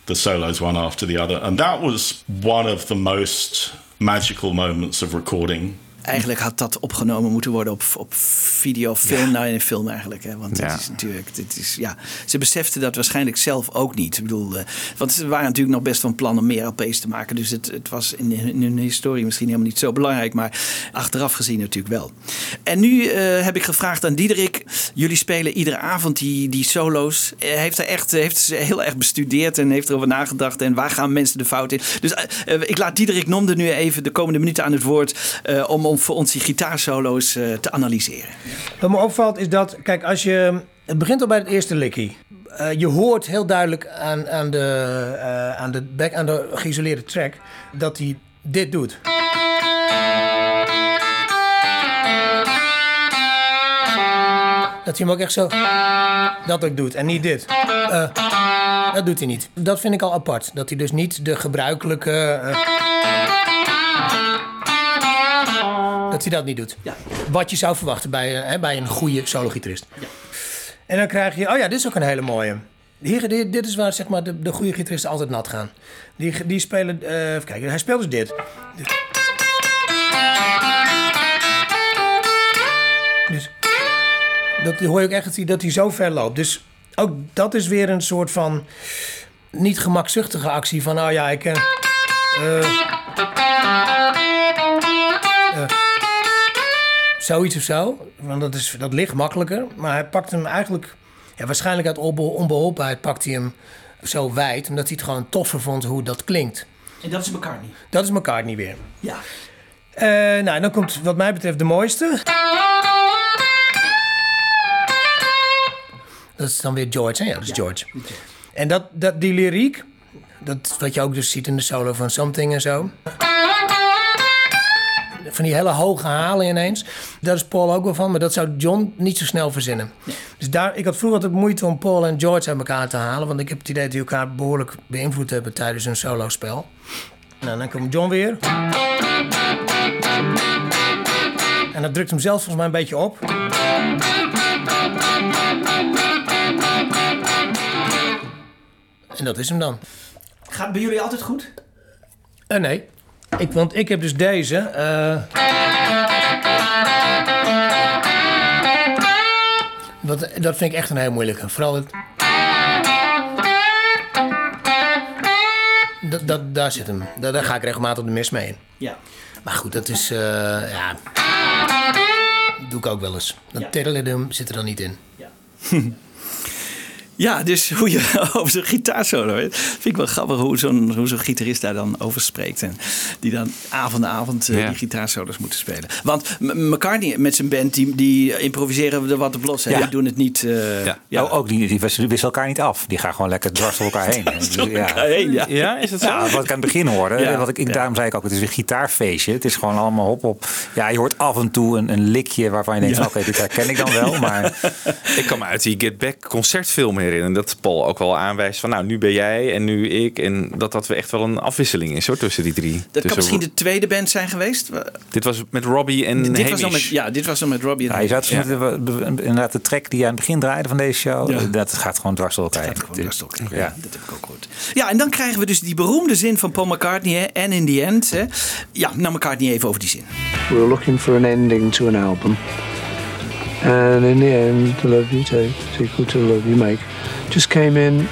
[SPEAKER 15] the solos one after the other. And that was one of the most magical moments of recording
[SPEAKER 7] Eigenlijk had dat opgenomen moeten worden op, op video, film. Ja. Nou, in een film eigenlijk. Hè? Want ja. het is natuurlijk, dit is, ja, ze beseften dat waarschijnlijk zelf ook niet. Ik bedoel, uh, want ze waren natuurlijk nog best van plan om meer LP's te maken. Dus het, het was in, in hun historie misschien helemaal niet zo belangrijk. Maar achteraf gezien natuurlijk wel. En nu uh, heb ik gevraagd aan Diederik. Jullie spelen iedere avond die, die solo's. Hij heeft er echt heeft ze heel erg bestudeerd en heeft erover nagedacht. En waar gaan mensen de fout in? Dus ik laat Diederik Nomde nu even de komende minuten aan het woord. om om voor ons die gitaarsolo's eh, te analyseren.
[SPEAKER 13] Wat me opvalt is dat, kijk, als je. Het begint al bij het eerste likkie. Eh, je hoort heel duidelijk aan, aan, de, eh, aan, de back, aan de geïsoleerde track dat hij dit doet. Dat hij hem ook echt zo. Dat ook doet en niet dit. Dat doet hij niet. Dat vind ik al apart. Dat hij dus niet de gebruikelijke dat hij dat niet doet. Wat je zou verwachten bij, eh, hè, bij een goede solo-gitarist. En dan krijg je... Oh ja, dit is ook een hele mooie. Hier, dit, dit is waar zeg maar, de, de goede gitaristen altijd nat gaan. Die, die spelen... eh, even kijken, hij speelt dus dit. Dus dat hoor je ook echt dat hij, dat hij zo ver loopt. Dus ook dat is weer een soort van niet gemakzuchtige actie van, oh ja, ik ken. eh, zoiets of zo. Want dat, is, dat ligt makkelijker. Maar hij pakt hem eigenlijk, ja, waarschijnlijk uit onbe- onbeholpenheid, pakt hij hem zo wijd. Omdat hij het gewoon toffer vond hoe dat klinkt.
[SPEAKER 7] En dat is McCartney.
[SPEAKER 13] Dat is McCartney weer.
[SPEAKER 7] Ja.
[SPEAKER 13] Eh, nou, en dan komt wat mij betreft de mooiste. Dat is dan weer George, hè? Ja, dat is George. En dat, dat, die lyriek, dat, wat je ook dus ziet in de solo van Something en zo. Van die hele hoge halen ineens. Daar is Paul ook wel van, maar dat zou John niet zo snel verzinnen. Dus daar, ik had vroeger altijd moeite om Paul en George uit elkaar te halen. Want ik heb het idee dat die elkaar behoorlijk beïnvloed hebben tijdens een solospel. Nou, dan komt John weer. En dat drukt hem zelf volgens mij een beetje op. En dat is hem dan.
[SPEAKER 7] Gaat het bij jullie altijd goed?
[SPEAKER 13] Eh, nee. Ik, want ik heb dus deze. eh, dat, dat vind ik echt een heel moeilijke. Vooral het. Dat, dat, daar zit hem. Daar, daar ga ik regelmatig de mis mee in.
[SPEAKER 7] Ja.
[SPEAKER 13] Maar goed, dat is. eh, ja. Doe ik ook wel eens. Dat ja. zit er dan niet in.
[SPEAKER 7] Ja, dus hoe je over zo'n gitaarsolo... weet, vind ik wel grappig hoe zo'n hoe zo'n gitarist daar dan over spreekt. En die dan avond aan avond eh,
[SPEAKER 6] Ja.
[SPEAKER 7] die gitaarsolos moeten spelen. Want McCartney met zijn band, die, die improviseren er wat op los. Hè?
[SPEAKER 4] Ja.
[SPEAKER 7] Die doen het niet... eh,
[SPEAKER 4] ja. ook die, die wisselen elkaar niet af. Die gaan gewoon lekker dwars door elkaar heen.
[SPEAKER 7] door elkaar heen, ja.
[SPEAKER 6] Ja, is het zo?
[SPEAKER 4] Ja, wat ik aan het begin hoorde.
[SPEAKER 7] Ja.
[SPEAKER 4] Wat ik, ik, daarom zei ik ook, het is een gitaarfeestje. Het is gewoon allemaal hop op. Ja, je hoort af en toe een, een likje waarvan je denkt,
[SPEAKER 6] Ja.
[SPEAKER 4] oké, dit herken ik dan wel. Maar
[SPEAKER 6] Ik kan me uit die Get Back concertfilm herinneren. Dat Paul ook wel aanwijst van nou, nu ben jij en nu ik. En dat dat we echt wel een afwisseling is hoor, tussen die drie.
[SPEAKER 7] Dat kan misschien de tweede band zijn geweest.
[SPEAKER 6] Dit was met Robbie en
[SPEAKER 7] dit was dan met, ja, dit was dan met Robbie en
[SPEAKER 4] ja, je moeten- inderdaad de track die je aan het begin draaide van deze show,
[SPEAKER 7] Ja.
[SPEAKER 4] dat gaat gewoon dwars door elkaar heen.
[SPEAKER 7] Ja. dat heb ik ook gehoord. Ja, en dan krijgen we dus die beroemde zin van Paul McCartney. Hè, and in the end. Hè. Ja, nou McCartney even over die zin.
[SPEAKER 16] We were looking for an ending to an album. And in the end, the love you take equal to the love you make. Just came in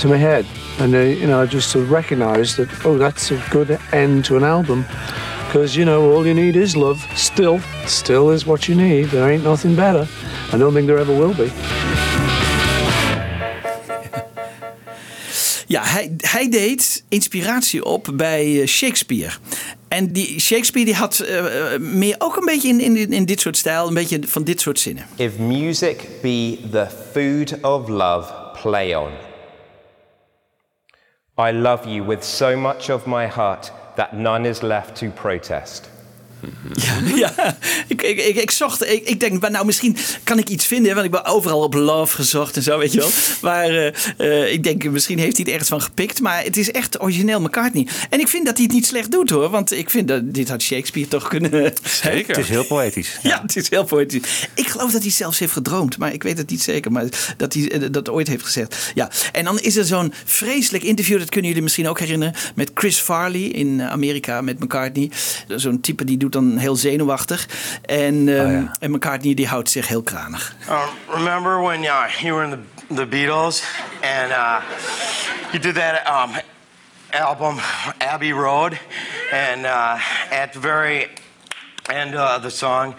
[SPEAKER 16] to my head. And, uh, you know, just to recognize that, oh, that's a good end to an album. Because, you know, all you need is love. Still, still is what you need. There ain't nothing better. I don't think there ever will be.
[SPEAKER 7] Ja, hij, hij deed inspiratie op bij eh, Shakespeare. En die Shakespeare die had eh, eh, meer ook een beetje in, in, in dit soort stijl, een beetje van dit soort zinnen.
[SPEAKER 5] If music be the food of love, play on. I love you with so much of my heart that none is left to protest.
[SPEAKER 7] Ja, ik, ik, ik, ik zocht, ik, ik denk, maar nou misschien kan ik iets vinden, want ik ben overal op love gezocht en zo, weet je wel. Maar eh, eh, ik denk, misschien heeft hij het ergens van gepikt, maar het is echt origineel McCartney. En ik vind dat hij het niet slecht doet hoor, want ik vind dat dit had Shakespeare toch kunnen.
[SPEAKER 6] Zeker.
[SPEAKER 4] Het is heel poëtisch.
[SPEAKER 7] Ja, het is heel poëtisch. Ik geloof dat hij zelfs heeft gedroomd, maar ik weet het niet zeker. Maar dat hij eh, dat ooit heeft gezegd. Ja, en dan is er zo'n vreselijk interview, dat kunnen jullie misschien ook herinneren, met Chris Farley in Amerika met McCartney. Zo'n type die doet dan heel zenuwachtig. En, ehm, en McCartney die houdt zich heel kranig.
[SPEAKER 17] Uh, remember when uh, you were in the, the Beatles and uh, you did that um, album Abbey Road, and uh, at the very end of the song,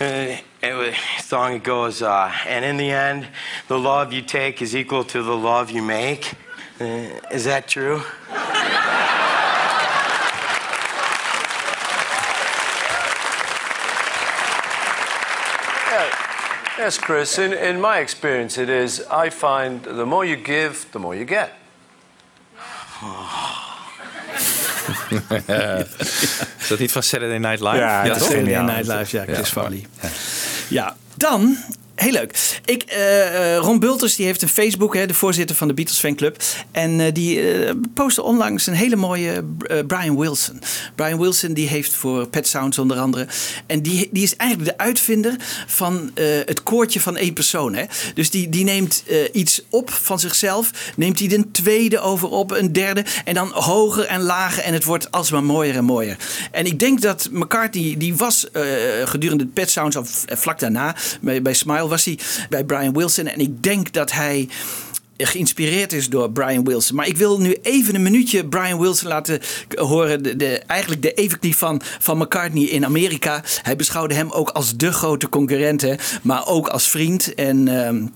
[SPEAKER 17] uh, it was, song it goes, uh, and in the end, the love you take is equal to the love you make. Uh, is that true?
[SPEAKER 18] Yes, Chris. In, in my experience, it is I find the more you give, the more you get.
[SPEAKER 6] is dat niet van Saturday Night Live?
[SPEAKER 7] Ja,
[SPEAKER 6] toch?
[SPEAKER 7] Saturday Night Live, ja, Chris Farley. Ja, dan Heel leuk. Ik, eh, eh, Ron Bulters die heeft een Facebook, hè, de voorzitter van de Beatles fanclub. En eh, die postte onlangs een hele mooie Brian Wilson. Brian Wilson die heeft voor Pet Sounds onder andere. En die, die is eigenlijk de uitvinder van het koortje van één persoon. Hè. Dus die, die neemt iets op van zichzelf. Neemt hij een tweede over op, een derde. En dan hoger en lager. En het wordt alsmaar mooier en mooier. En ik denk dat McCartney, die was gedurende de Pet Sounds, of vlak daarna, bij, bij Smile, was hij bij Brian Wilson. En ik denk dat hij geïnspireerd is door Brian Wilson. Maar ik wil nu even een minuutje Brian Wilson laten horen. De, eigenlijk de evenknie van, van McCartney in Amerika. Hij beschouwde hem ook als de grote concurrent, hè, maar ook als vriend. En... ehm,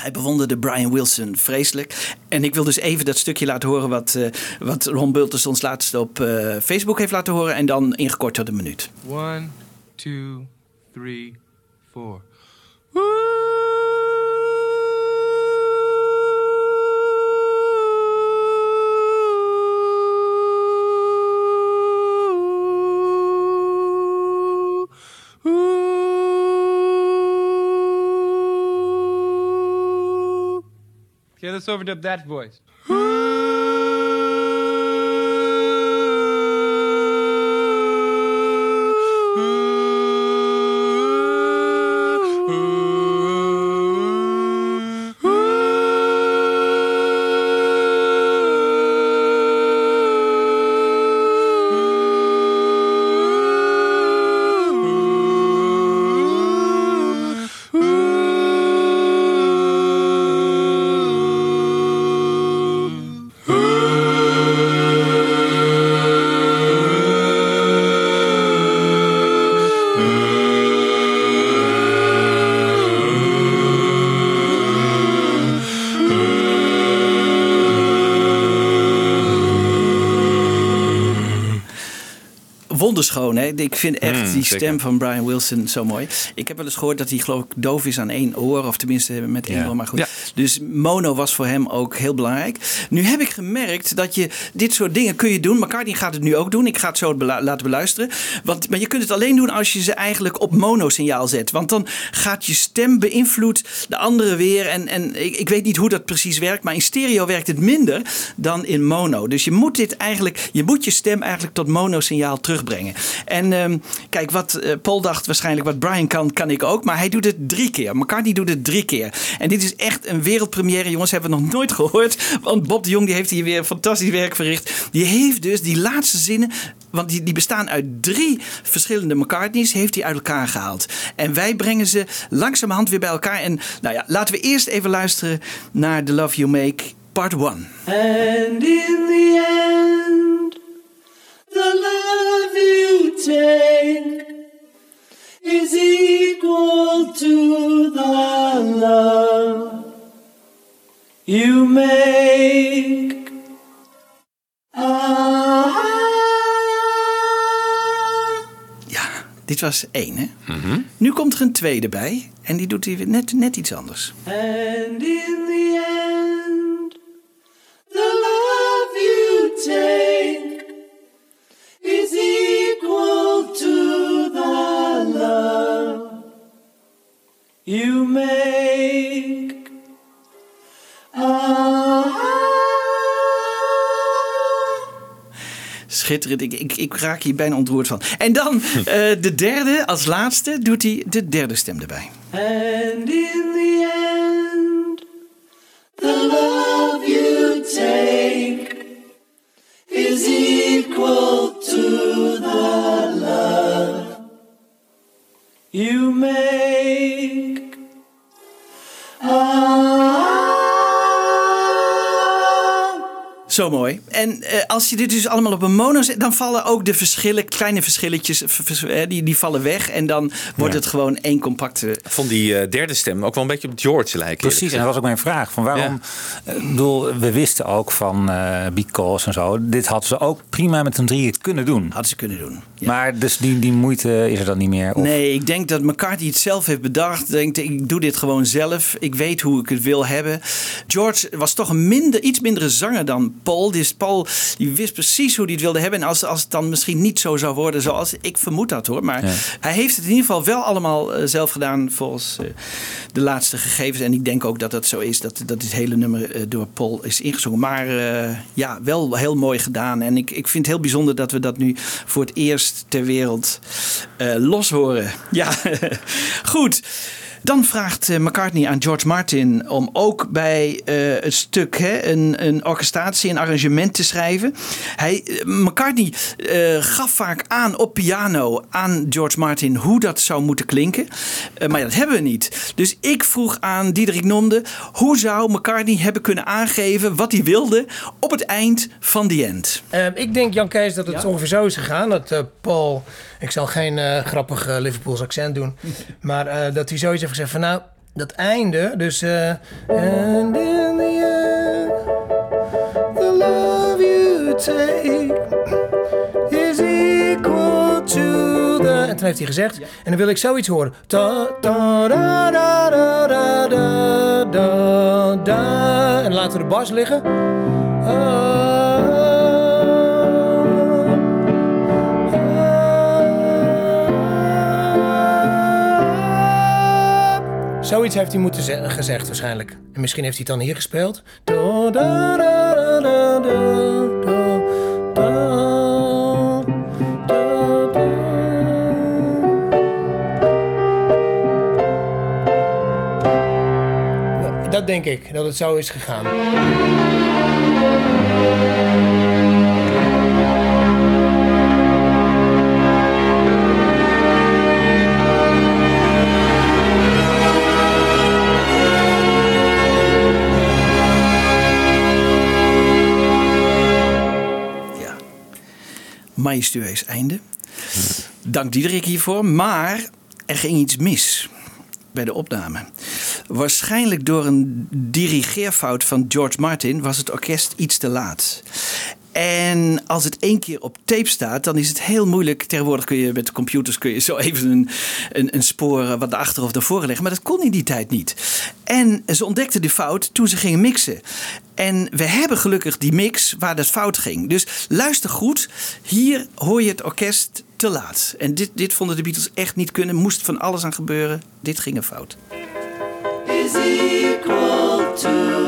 [SPEAKER 7] hij bewonderde Brian Wilson vreselijk. En ik wil dus even dat stukje laten horen wat, eh, wat Ron Bulters ons laatst op eh, Facebook heeft laten horen. En dan ingekort tot een minuut.
[SPEAKER 19] One, two, three, four. Okay, let's overdub that voice.
[SPEAKER 7] Ik vind echt
[SPEAKER 6] Mm,
[SPEAKER 7] die
[SPEAKER 6] zeker.
[SPEAKER 7] stem van Brian Wilson zo mooi. Ik heb wel eens gehoord dat hij geloof ik doof is aan één oor. Of tenminste met één
[SPEAKER 6] Ja.
[SPEAKER 7] oor. Maar goed.
[SPEAKER 6] Ja.
[SPEAKER 7] Dus mono was voor hem ook heel belangrijk. Nu heb ik gemerkt dat je dit soort dingen kun je doen. McCartney gaat het nu ook doen. Ik ga het zo laten beluisteren. Want, maar je kunt het alleen doen als je ze eigenlijk op mono-signaal zet. Want dan gaat je stem beïnvloed de andere weer. En, en ik, ik weet niet hoe dat precies werkt. Maar in stereo werkt het minder dan in mono. Dus je moet dit eigenlijk, je moet je stem eigenlijk tot mono-signaal terugbrengen. En ehm, kijk, wat eh, Paul dacht waarschijnlijk, wat Brian kan, kan ik ook. Maar hij doet het drie keer. McCartney doet het drie keer. En dit is echt een wereldpremière, jongens. Hebben we nog nooit gehoord. Want Bob de Jong die heeft hier weer fantastisch werk verricht. Die heeft dus die laatste zinnen, want die, die bestaan uit drie verschillende McCartneys, heeft hij uit elkaar gehaald. En wij brengen ze langzamerhand weer bij elkaar. En nou ja, laten we eerst even luisteren naar The Love You Make, part 1.
[SPEAKER 1] And in the end, the love you take is equal to the love you make. Ah.
[SPEAKER 7] Dit was één, hè? Nu komt er een tweede bij. En die doet hij net, net iets anders.
[SPEAKER 1] And
[SPEAKER 7] Schitterend. Ik, ik, ik raak hier bijna ontroerd van. En dan eh, de derde, als laatste, doet hij de derde stem erbij.
[SPEAKER 1] And in
[SPEAKER 7] als je dit dus allemaal op een mono zet, dan vallen ook de verschillen, kleine verschilletjes, eh, die, die vallen weg. En dan wordt
[SPEAKER 6] Ja.
[SPEAKER 7] het gewoon één compacte.
[SPEAKER 6] Ik vond die eh, derde stem ook wel een beetje op George lijken.
[SPEAKER 4] Precies, en dat was ook mijn vraag. Van waarom, eh, ik bedoel, we wisten ook van eh Because en zo. Dit hadden ze ook prima met een drieën kunnen doen.
[SPEAKER 7] Hadden ze kunnen doen.
[SPEAKER 4] Maar dus die, die moeite is er dan niet meer. Of,
[SPEAKER 7] Nee, ik denk dat McCartney het zelf heeft bedacht. Denkt, ik doe dit gewoon zelf. Ik weet hoe ik het wil hebben. George was toch een minder, iets mindere zanger dan Paul. Dus Paul die wist precies hoe hij het wilde hebben. En als, als het dan misschien niet zo zou worden zoals ik vermoed dat hoor. Maar
[SPEAKER 4] Ja.
[SPEAKER 7] hij heeft het in ieder geval wel allemaal eh, zelf gedaan volgens eh, de laatste gegevens. En ik denk ook dat dat zo is, dat, dat dit hele nummer eh, door Paul is ingezongen. Maar ja, wel heel mooi gedaan. En ik, ik vind het heel bijzonder dat we dat nu voor het eerst ter wereld los horen. Ja, goed. Dan vraagt eh, McCartney aan George Martin om ook bij eh, het stuk hè, een, een orchestratie, een arrangement te schrijven. Hij, eh, McCartney eh, gaf vaak aan op piano aan George Martin hoe dat zou moeten klinken. Eh, maar dat hebben we niet. Dus ik vroeg aan Diederik Nomde hoe zou McCartney hebben kunnen aangeven wat hij wilde op het eind van The End.
[SPEAKER 13] Ik denk, Jan Kees, dat het ongeveer zo is gegaan. Dat eh, Paul, ik zal geen grappig Liverpools accent doen, maar eh, dat hij zoiets heeft gezegd van nou, dat einde, dus. eh, and in the end, the love you take is equal to the. En toen heeft hij gezegd, en dan wil ik zoiets horen. Ta, ta, da, da, da, da, da, da, da. En laten we de bas liggen. Zoiets heeft hij moeten zeggen gezegd waarschijnlijk. En misschien heeft hij het dan hier gespeeld. Dat denk ik, dat het zo is gegaan.
[SPEAKER 7] Majestueus einde. Dank Diederik hiervoor. Maar er ging iets mis bij de opname. Waarschijnlijk door een dirigeerfout van George Martin was het orkest iets te laat. En als het één keer op tape staat, dan is het heel moeilijk. Tegenwoordig kun je met computers kun je zo even een, een, een spoor eh, wat achter of daarvoor leggen. Maar dat kon in die tijd niet. En ze ontdekten de fout toen ze gingen mixen. En we hebben gelukkig die mix waar dat fout ging. Dus luister goed. Hier hoor je het orkest te laat. En dit, dit vonden de Beatles echt niet kunnen. Moest van alles aan gebeuren. Dit ging er fout.
[SPEAKER 1] is to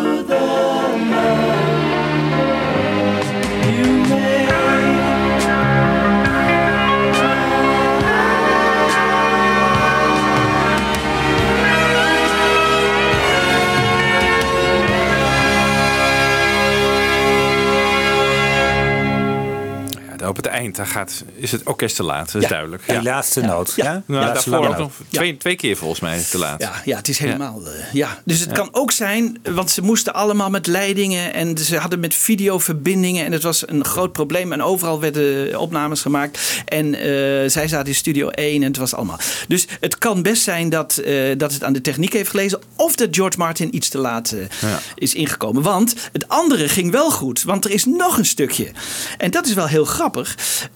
[SPEAKER 6] het eind daar gaat, is het orkest te laat, dat is
[SPEAKER 7] Ja.
[SPEAKER 6] duidelijk.
[SPEAKER 4] Die laatste noot. Ja.
[SPEAKER 6] Nou,
[SPEAKER 4] laatste
[SPEAKER 6] daarvoor nog twee, twee keer volgens mij te laat.
[SPEAKER 7] Ja, ja het is helemaal. eh, Ja. Dus het kan ook zijn, want ze moesten allemaal met leidingen en ze hadden met videoverbindingen en het was een groot probleem. En overal werden opnames gemaakt. En eh, zij zaten in studio 1 en het was allemaal. Dus het kan best zijn dat, eh, dat het aan de techniek heeft gelezen of dat George Martin iets te laat
[SPEAKER 6] Ja.
[SPEAKER 7] is ingekomen. Want het andere ging wel goed, want er is nog een stukje. En dat is wel heel grappig.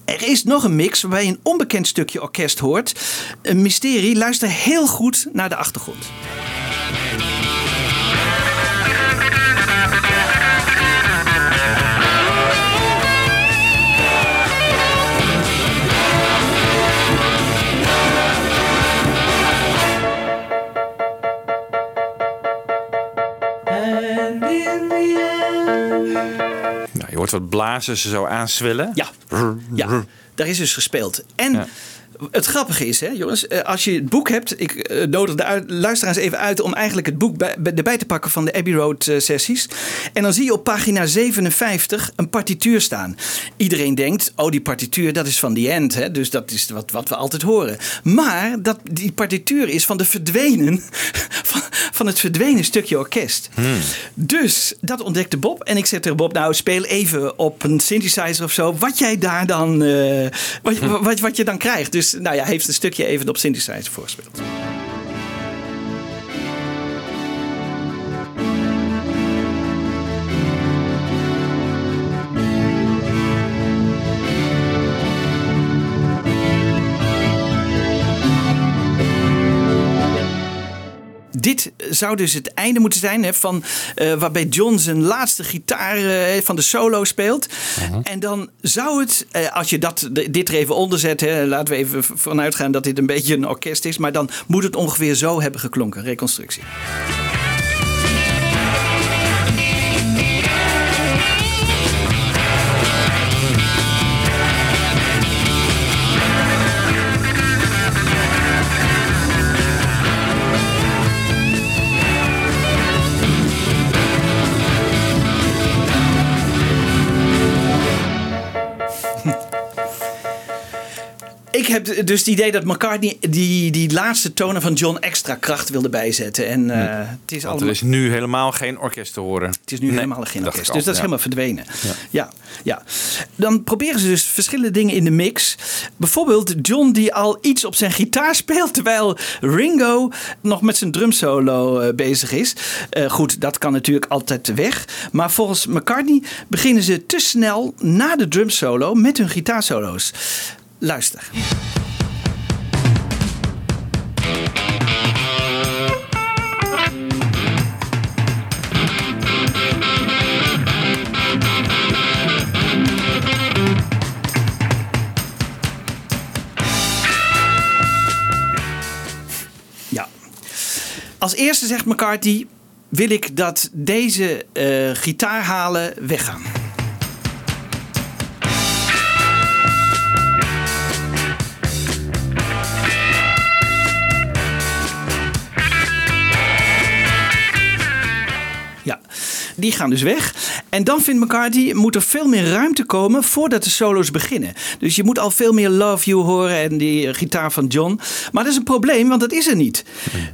[SPEAKER 7] Er is nog een mix waarbij je een onbekend stukje orkest hoort. Een mysterie. Luister heel goed naar de achtergrond.
[SPEAKER 6] Wat blazen ze zo aanswellen.
[SPEAKER 7] Ja. Ja, daar is dus gespeeld. En het grappige is, hè, jongens, eh, als je het boek hebt, ik eh, nodig de luisteraars even uit om eigenlijk het boek bij, bij- erbij te pakken van de Abbey Road eh, sessies. En dan zie je op pagina 57 een partituur staan. Iedereen denkt, oh die partituur dat is van The End, hè, dus dat is wat, wat we altijd horen. Maar dat, die partituur is van de verdwenen, van, van het verdwenen stukje orkest. Dus dat ontdekte Bob. En ik zeg tegen Bob, nou speel even op een synthesizer of zo. Wat jij daar dan, eh, wat, wat, wat je dan krijgt. Dus nou ja, heeft een stukje even op synthesizer voorgespeeld. Zou dus het einde moeten zijn hè, van eh, waarbij John zijn laatste gitaar eh, van de solo speelt. En dan zou het, eh, als je dat, dit er even onder zet, hè, laten we even vanuit gaan dat dit een beetje een orkest is, maar dan moet het ongeveer zo hebben geklonken, reconstructie. Ik heb dus het idee dat McCartney die, die laatste tonen van John extra kracht wilde bijzetten. En eh, het is
[SPEAKER 6] Want
[SPEAKER 7] allemaal.
[SPEAKER 6] er is nu helemaal geen orkest te horen.
[SPEAKER 7] Het is nu helemaal geen orkest. Dus dat is
[SPEAKER 6] ja.
[SPEAKER 7] helemaal verdwenen. Ja. Ja, Dan proberen ze dus verschillende dingen in de mix. Bijvoorbeeld John die al iets op zijn gitaar speelt. Terwijl Ringo nog met zijn drumsolo eh, bezig is. Eh, goed, dat kan natuurlijk altijd weg. Maar volgens McCartney beginnen ze te snel na de drumsolo met hun gitaarsolo's. Luister. Ja. Als eerste zegt McCarthy: wil ik dat deze eh gitaarhalen weggaan. Die gaan dus weg. En dan vindt McCarthy, moet er veel meer ruimte komen voordat de solo's beginnen. Dus je moet al veel meer Love You horen en die eh, gitaar van John. Maar dat is een probleem, want dat is er niet.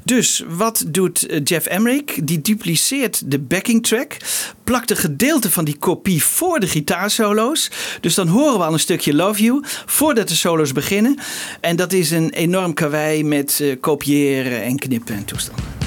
[SPEAKER 7] Dus wat doet eh, Jeff Emmerich? Die dupliceert de backing track, plakt een gedeelte van die kopie voor de gitaarsolo's. Dus dan horen we al een stukje Love You voordat de solo's beginnen. En dat is een enorm karwei met eh, kopiëren en knippen en toestanden.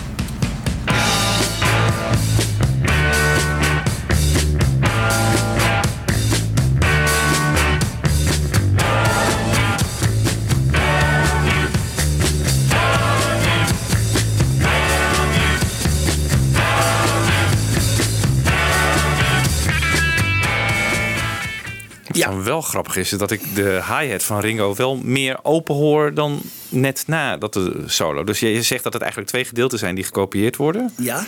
[SPEAKER 6] Wat dan wel grappig is, is dat ik de hi-hat van Ringo wel meer open hoor dan net na dat de solo. Dus je, zegt dat het eigenlijk twee gedeelten zijn die gekopieerd worden.
[SPEAKER 7] Ja?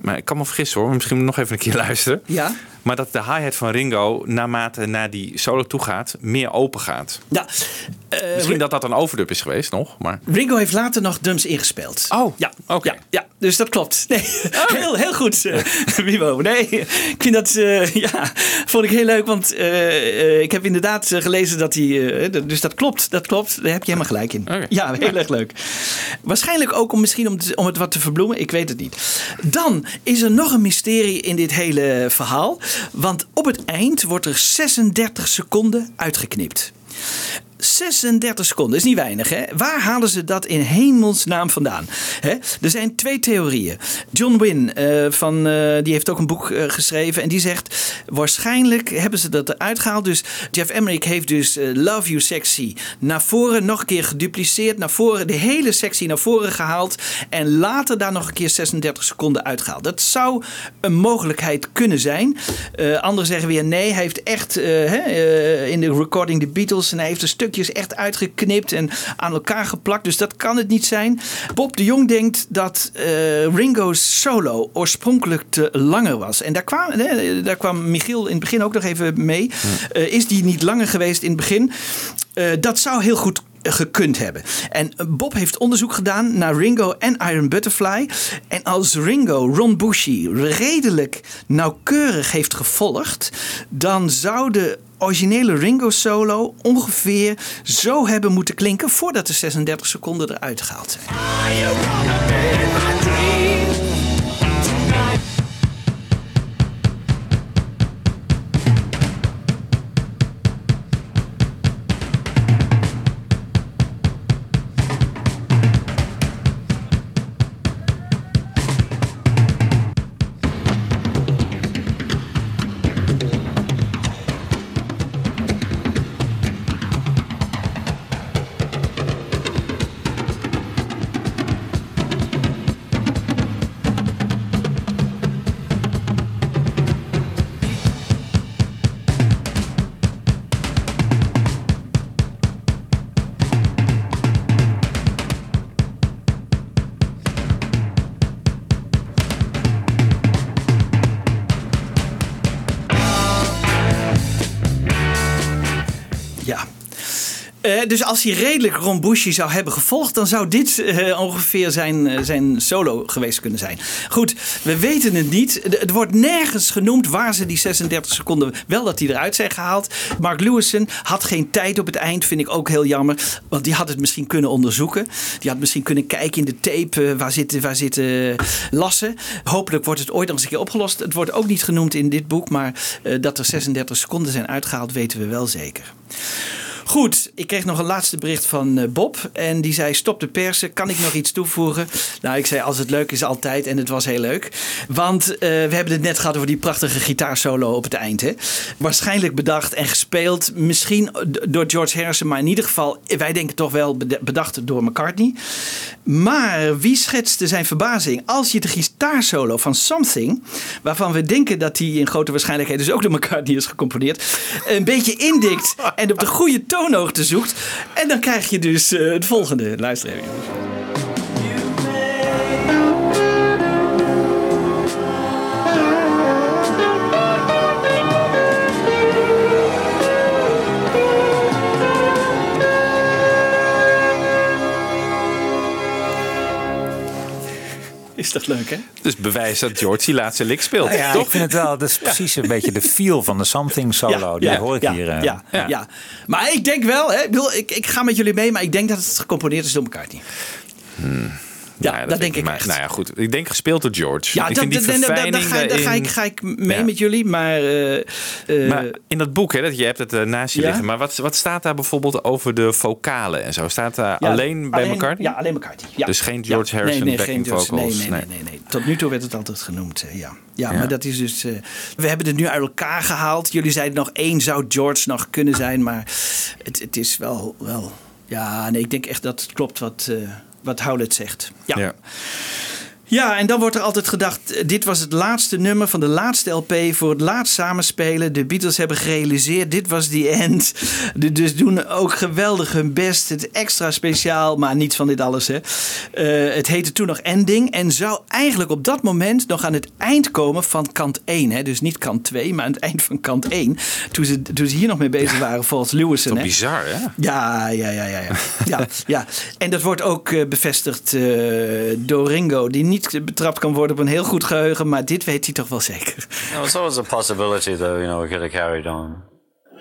[SPEAKER 6] Maar ik kan me vergissen hoor, misschien nog even een keer luisteren.
[SPEAKER 7] Ja?
[SPEAKER 6] Maar dat de hi-hat van Ringo, naarmate naar die solo toe gaat, meer open gaat.
[SPEAKER 7] Ja.
[SPEAKER 6] Misschien dat dat een overdub is geweest nog, maar...
[SPEAKER 7] Ringo heeft later nog drums ingespeeld.
[SPEAKER 6] Oh,
[SPEAKER 7] ja. Ja, ja, dus dat klopt. Nee, heel, heel goed, eh, Wimo. Nee, ik vind dat, eh, ja, vond ik heel leuk. Want eh, eh, ik heb inderdaad eh, gelezen dat hij, eh, dus dat klopt, dat klopt. Daar heb je helemaal gelijk in. Ja, heel erg leuk. Waarschijnlijk ook om misschien om, om het wat te verbloemen. Ik weet het niet. Dan is er nog een mysterie in dit hele verhaal. Want op het eind wordt er 36 seconden uitgeknipt. 36 seconden, is niet weinig hè? Waar halen ze dat in hemelsnaam vandaan? Hè? Er zijn twee theorieën. John Wynne, eh, van, eh, die heeft ook een boek eh, geschreven en die zegt... waarschijnlijk hebben ze dat eruit gehaald. Dus Jeff Emmerich heeft dus Love You sectie naar voren nog een keer gedupliceerd. Naar voren, de hele sectie naar voren gehaald. En later daar nog een keer 36 seconden uitgehaald. Dat zou een mogelijkheid kunnen zijn. Anderen zeggen weer nee, hij heeft echt hè, in de recording de Beatles... en hij heeft de stukjes echt uitgeknipt en aan elkaar geplakt. Dus dat kan het niet zijn. Bob de Jong denkt dat eh, Ringo's solo oorspronkelijk te langer was. En daar kwam, hè, daar kwam Michiel in het begin ook nog even mee. Eh, is die niet langer geweest in het begin? Eh, dat zou heel goed gekund hebben. En Bob heeft onderzoek gedaan naar Ringo en Iron Butterfly. En als Ringo Ron Bushy redelijk nauwkeurig heeft gevolgd, dan zou de originele Ringo solo ongeveer zo hebben moeten klinken voordat de 36 seconden eruit gehaald zijn. Eh, dus als hij redelijk Ron Bushy zou hebben gevolgd, dan zou dit eh, ongeveer zijn, eh, zijn solo geweest kunnen zijn. Goed, we weten het niet. Het wordt nergens genoemd waar ze die 36 seconden wel dat die eruit zijn gehaald. Mark Lewison had geen tijd op het eind, vind ik ook heel jammer. Want die had het misschien kunnen onderzoeken. Die had misschien kunnen kijken in de tape waar zitten, waar zitten lassen. Hopelijk wordt het ooit nog eens een keer opgelost. Het wordt ook niet genoemd in dit boek, maar dat er 36 seconden zijn uitgehaald, weten we wel zeker. Goed, ik kreeg nog een laatste bericht van eh, Bob. En die zei: Stop de persen, kan ik nog iets toevoegen? Nou, ik zei: Als het leuk is, altijd. En het was heel leuk. Want eh, we hebben het net gehad over die prachtige gitaarsolo op het eind. Hè? Waarschijnlijk bedacht en gespeeld. Misschien door George Harrison, maar in ieder geval, wij denken toch wel bedacht door McCartney. Maar wie schetste zijn verbazing als je de gitaarsolo van Something, waarvan we denken dat die in grote waarschijnlijkheid dus ook door McCartney is gecomponeerd, een beetje indikt en op de goede toonhoogte zoekt. En dan krijg je dus eh, het volgende. Luister. Is toch leuk, hè?
[SPEAKER 6] Dus bewijs dat George die laatste lik speelt.
[SPEAKER 4] Nou ja,
[SPEAKER 6] toch?
[SPEAKER 4] ik vind het wel, dat is precies een beetje de feel van de Something solo. Die hoor ik hier. eh.
[SPEAKER 7] Ja, ja. Maar ik denk wel, hè, ik, bedoel, ik, ik ga met jullie mee, maar ik denk dat het gecomponeerd is door McCartney.
[SPEAKER 6] Ja,
[SPEAKER 7] dat denk ik
[SPEAKER 6] maar,
[SPEAKER 7] echt.
[SPEAKER 6] Nou ja, goed. Ik denk gespeeld door George.
[SPEAKER 7] Ja,
[SPEAKER 6] ik
[SPEAKER 7] dat,
[SPEAKER 6] vind die
[SPEAKER 7] daar ga, ik- daar ga, ik,
[SPEAKER 6] daarin-
[SPEAKER 7] ga ik mee
[SPEAKER 6] Ja.
[SPEAKER 7] met jullie, maar... eh, eh,
[SPEAKER 6] Maar in dat boek, hè, dat je hebt het eh, naast je
[SPEAKER 7] Ja?
[SPEAKER 6] liggen. Maar wat, wat staat daar bijvoorbeeld over de vocalen en zo? Staat daar alleen bij McCartney?
[SPEAKER 7] Ja, alleen McCartney. Ja.
[SPEAKER 6] Dus geen George. Harrison
[SPEAKER 7] nee, nee,
[SPEAKER 6] backing
[SPEAKER 7] George-
[SPEAKER 6] vocals?
[SPEAKER 7] Nee, nee, nee, nee. Tot nu toe werd het altijd genoemd, eh, ja. ja. Maar dat is dus... eh, we hebben het nu uit elkaar gehaald. Jullie zeiden nog één zou George nog kunnen zijn, maar het, het is wel, wel... Ja, nee, ik denk echt dat het klopt wat, eh wat Howlett zegt. Ja.
[SPEAKER 6] Ja.
[SPEAKER 7] Ja, en dan wordt er altijd gedacht: eh, dit was het laatste nummer van de laatste LP voor het laatst samenspelen. De Beatles hebben gerealiseerd: dit was die end. Dus doen ook geweldig hun best. Het extra speciaal, maar niet van dit alles. Hè. Eh, het heette toen nog Ending en zou eigenlijk op dat moment nog aan het eind komen van kant 1. Hè. Dus niet kant 2, maar aan het eind van kant 1. Toen ze, toen ze hier nog mee bezig waren, volgens Lewison.
[SPEAKER 6] Toch
[SPEAKER 7] hè.
[SPEAKER 6] bizar, hè?
[SPEAKER 7] Ja, ja, ja, ja. Ja, ja, ja. En dat wordt ook eh, bevestigd door Ringo, die niet betrapt kan worden op een heel goed geheugen, maar dit weet hij toch wel zeker.
[SPEAKER 9] No, it's always a possibility, though. You know, we could have carried on.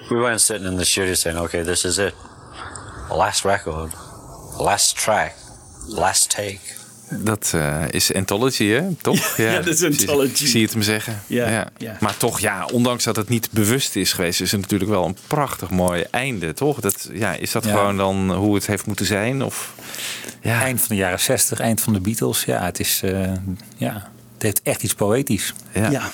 [SPEAKER 9] We weren't sitting in the studio saying, "Okay, this is it, last record, last track, last take."
[SPEAKER 6] Dat eh, is Anthology, hè? Toch?
[SPEAKER 7] Ja, dat is
[SPEAKER 6] zie-
[SPEAKER 7] Anthology.
[SPEAKER 6] Zie je het hem zeggen?
[SPEAKER 7] Ja, ja.
[SPEAKER 6] Maar toch, ja, ondanks dat het niet bewust is geweest, is het natuurlijk wel een prachtig mooi einde, toch? Dat, ja, is dat
[SPEAKER 4] Ja.
[SPEAKER 6] gewoon dan hoe het heeft moeten zijn? Of, ja.
[SPEAKER 4] Eind van de jaren 60, eind van de Beatles. Ja, het is. eh, ja, het heeft echt iets poëtisch.
[SPEAKER 6] Ja.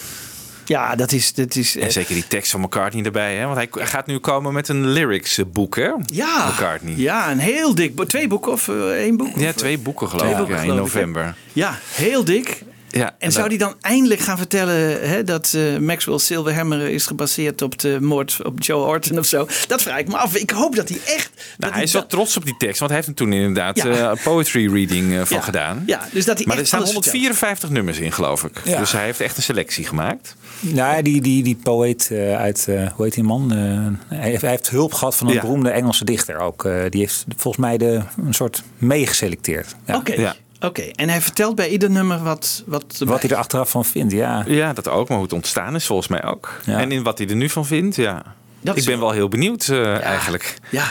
[SPEAKER 7] Ja, dat is. Dat is eh,
[SPEAKER 6] En zeker die tekst van McCartney erbij, hè? Want hij hij gaat nu komen met een lyrics boek, hè?
[SPEAKER 7] ja,
[SPEAKER 6] McCartney.
[SPEAKER 7] ja, een heel dik. Twee boeken of eh, één boek?
[SPEAKER 6] Ja,
[SPEAKER 7] Of,
[SPEAKER 6] twee boeken geloof
[SPEAKER 7] Twee
[SPEAKER 6] ik,
[SPEAKER 7] boeken,
[SPEAKER 6] ja, in
[SPEAKER 7] ik,
[SPEAKER 6] november.
[SPEAKER 7] Ja, heel dik.
[SPEAKER 6] Ja,
[SPEAKER 7] En zou die dan eindelijk gaan vertellen hè, dat eh, Maxwell Silverhammer is gebaseerd op de moord op Joe Orton of zo? Dat vraag ik me af. Ik hoop dat hij echt. dat
[SPEAKER 6] Nou, hij is wel
[SPEAKER 7] dat-
[SPEAKER 6] trots op die tekst, want hij heeft er toen inderdaad
[SPEAKER 7] Ja.
[SPEAKER 6] eh, een poetry reading eh, van
[SPEAKER 7] Ja.
[SPEAKER 6] gedaan.
[SPEAKER 7] Ja, dus dat hij
[SPEAKER 6] maar er staan
[SPEAKER 7] alles
[SPEAKER 6] 154 nummers in, geloof ik. Dus hij heeft echt een selectie gemaakt.
[SPEAKER 4] Nou, die, die, die poëet eh, uit, eh, hoe heet die man? Eh, hij, heeft, hij heeft hulp gehad van een
[SPEAKER 6] Ja.
[SPEAKER 4] beroemde Engelse dichter ook. Eh, die heeft volgens mij de, een soort meegeselecteerd. Ja.
[SPEAKER 7] Oké.
[SPEAKER 6] Ja.
[SPEAKER 7] Oké, en hij vertelt bij ieder nummer wat. Wat,
[SPEAKER 4] Wat hij er achteraf van vindt, ja.
[SPEAKER 6] Ja, dat ook, maar hoe het ontstaan is volgens mij ook.
[SPEAKER 4] Ja.
[SPEAKER 6] En in wat hij er nu van vindt, ja.
[SPEAKER 7] Dat
[SPEAKER 6] ik ben wel heel benieuwd eh, eigenlijk.
[SPEAKER 7] Ja,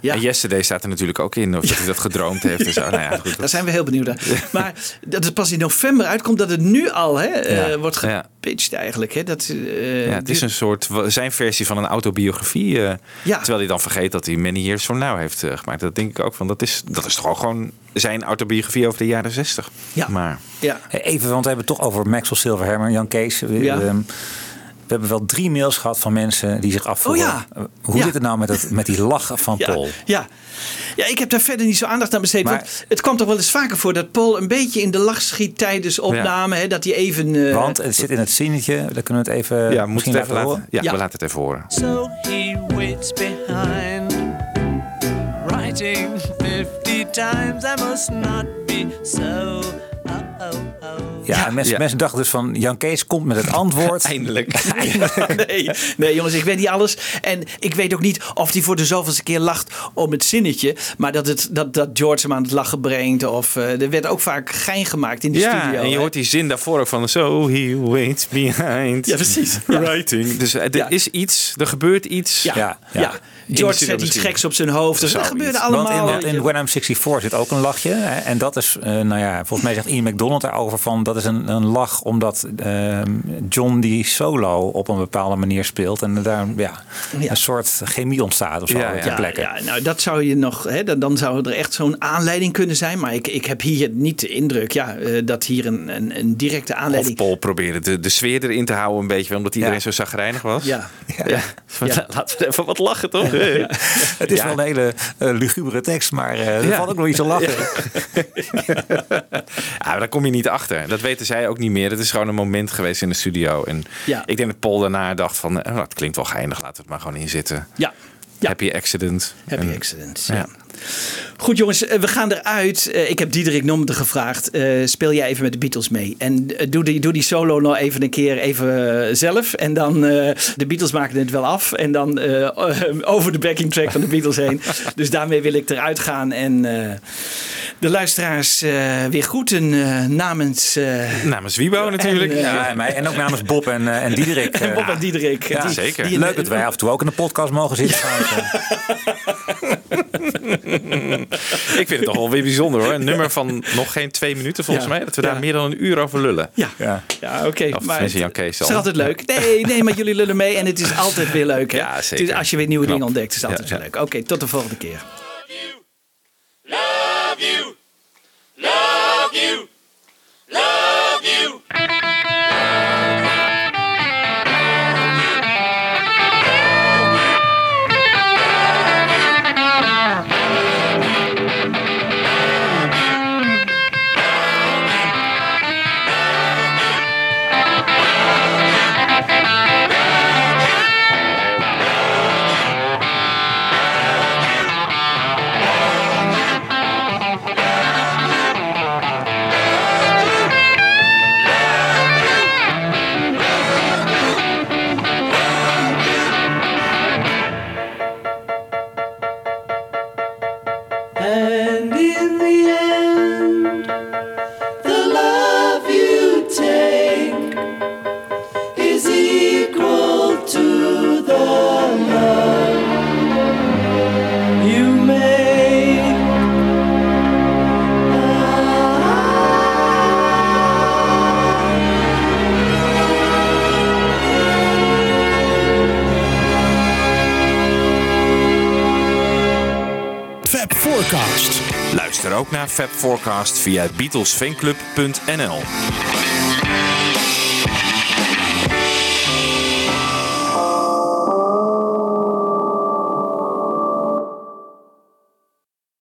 [SPEAKER 7] ja.
[SPEAKER 6] En Yesterday staat er natuurlijk ook in, of dat hij dat gedroomd heeft en zo. Nou ja, goed,
[SPEAKER 7] Daar zijn we heel benieuwd naar. Maar dat het pas in november uitkomt, dat het nu al hè, eh, wordt
[SPEAKER 6] Ja.
[SPEAKER 7] gepitcht eigenlijk. Hè? Dat, eh,
[SPEAKER 6] Ja, het is een soort zijn versie van een autobiografie. eh,
[SPEAKER 7] Ja.
[SPEAKER 6] Terwijl hij dan vergeet dat hij Many Years From Now heeft gemaakt. Dat denk ik ook van. Dat is, dat is toch ook gewoon zijn autobiografie over de jaren 60.
[SPEAKER 7] Ja.
[SPEAKER 6] Maar
[SPEAKER 7] ja.
[SPEAKER 4] Even, want we hebben het toch over Maxwell Silverhammer, Jan Kees.
[SPEAKER 7] Ja.
[SPEAKER 4] ehm, hebben wel drie mails gehad van mensen die zich afvroegen.
[SPEAKER 7] Oh ja.
[SPEAKER 4] eh, Hoe
[SPEAKER 7] Ja.
[SPEAKER 4] zit het nou met, het, met die lach van
[SPEAKER 7] Ja,
[SPEAKER 4] Paul?
[SPEAKER 7] ja. ja, ik heb daar verder niet zo aandacht aan besteed.
[SPEAKER 4] Maar-
[SPEAKER 7] want het kwam toch wel eens vaker voor dat Paul een beetje in de lach schiet tijdens opname. Hè, dat hij even. eh,
[SPEAKER 4] Want het zit in het zinnetje, daar kunnen we het even
[SPEAKER 6] ja,
[SPEAKER 4] misschien
[SPEAKER 6] we even
[SPEAKER 4] laten horen.
[SPEAKER 6] ja,
[SPEAKER 7] Ja.
[SPEAKER 6] we laten het even horen.
[SPEAKER 20] So he waits behind, writing 50 times. I must not be so. Oh,
[SPEAKER 4] Ja, en mensen, mensen dachten dus van Jan Kees komt met het antwoord.
[SPEAKER 6] Eindelijk.
[SPEAKER 7] nee, nee, jongens, ik weet niet alles. En ik weet ook niet of hij voor de zoveelste keer lacht om het zinnetje. Maar dat, het, dat, dat George hem aan het lachen brengt. Of uh, er werd ook vaak gein gemaakt in de
[SPEAKER 6] ja,
[SPEAKER 7] studio.
[SPEAKER 6] en je
[SPEAKER 7] hè?
[SPEAKER 6] hoort die zin daarvoor ook van... So he waits behind
[SPEAKER 7] Ja, precies.
[SPEAKER 6] writing. Dus er
[SPEAKER 7] Ja.
[SPEAKER 6] is iets, er gebeurt iets.
[SPEAKER 7] Ja, ja. George zet iets geks op zijn hoofd. Dus dat gebeurde allemaal.
[SPEAKER 4] Want in, in When I'm 64 zit ook een lachje. Hè? En dat is, eh, nou ja, volgens mij zegt Ian McDonald daarover van... dat is een, een lach omdat ehm, John die solo op een bepaalde manier speelt. En daar ja, een soort chemie ontstaat of zo
[SPEAKER 7] Ja, ja,
[SPEAKER 4] plekke.
[SPEAKER 7] ja, nou dat zou je nog, hè, dan, dan zou er echt zo'n aanleiding kunnen zijn. Maar ik, ik heb hier niet de indruk ja, eh, dat hier een, een, een directe
[SPEAKER 6] Of
[SPEAKER 7] aanleiding...
[SPEAKER 6] Paul probeerde de, de sfeer erin te houden een beetje... omdat iedereen zo zagrijnig was.
[SPEAKER 7] Ja.
[SPEAKER 6] Ja. Laten we even wat lachen, toch?
[SPEAKER 4] Het is wel een hele eh, lugubere tekst, maar eh, er
[SPEAKER 6] Ja.
[SPEAKER 4] valt ook nog iets te lachen.
[SPEAKER 6] Ja, maar daar kom je niet achter. Dat weten zij ook niet meer. Het is gewoon een moment geweest in de studio. En
[SPEAKER 7] Ja.
[SPEAKER 6] ik denk dat Paul daarna dacht van... eh, dat klinkt wel geinig, laten we het maar gewoon inzitten.
[SPEAKER 7] Ja.
[SPEAKER 6] Happy accident.
[SPEAKER 7] Happy
[SPEAKER 6] En-
[SPEAKER 7] accident,
[SPEAKER 6] Ja.
[SPEAKER 7] Goed jongens, eh, we gaan eruit. Eh, Ik heb Diederik Nomde gevraagd. eh, speel jij even met de Beatles mee. En doe die, doe die solo nog even een keer even zelf. En dan, de Beatles maken het wel af. En dan over de backing track van de Beatles heen. Dus daarmee wil ik eruit gaan. En de luisteraars eh, weer groeten eh, namens... eh,
[SPEAKER 6] Namens Wiebo natuurlijk.
[SPEAKER 7] En,
[SPEAKER 4] Ja, en, mij, en ook namens Bob en, eh, en Diederik.
[SPEAKER 7] En Bob en Diederik.
[SPEAKER 4] Ja,
[SPEAKER 7] Die-
[SPEAKER 6] zeker.
[SPEAKER 7] die-
[SPEAKER 4] Leuk dat wij af en toe ook in de podcast mogen zitten.
[SPEAKER 6] Ik vind het toch wel weer bijzonder hoor. Een nummer van nog geen twee minuten volgens
[SPEAKER 7] Ja.
[SPEAKER 6] mij. Dat we daar
[SPEAKER 7] Ja.
[SPEAKER 6] meer dan een uur over lullen.
[SPEAKER 7] Ja,
[SPEAKER 4] ja.
[SPEAKER 7] oké. Maar het is altijd leuk. Nee, nee, maar jullie lullen mee. En het is altijd weer leuk. Hè?
[SPEAKER 6] Ja, zeker.
[SPEAKER 7] Is- als je weer nieuwe
[SPEAKER 6] Knap.
[SPEAKER 7] dingen ontdekt, is het altijd weer leuk. Oké, tot de volgende keer.
[SPEAKER 6] Ook naar Forecast via beatlesfanclub.nl.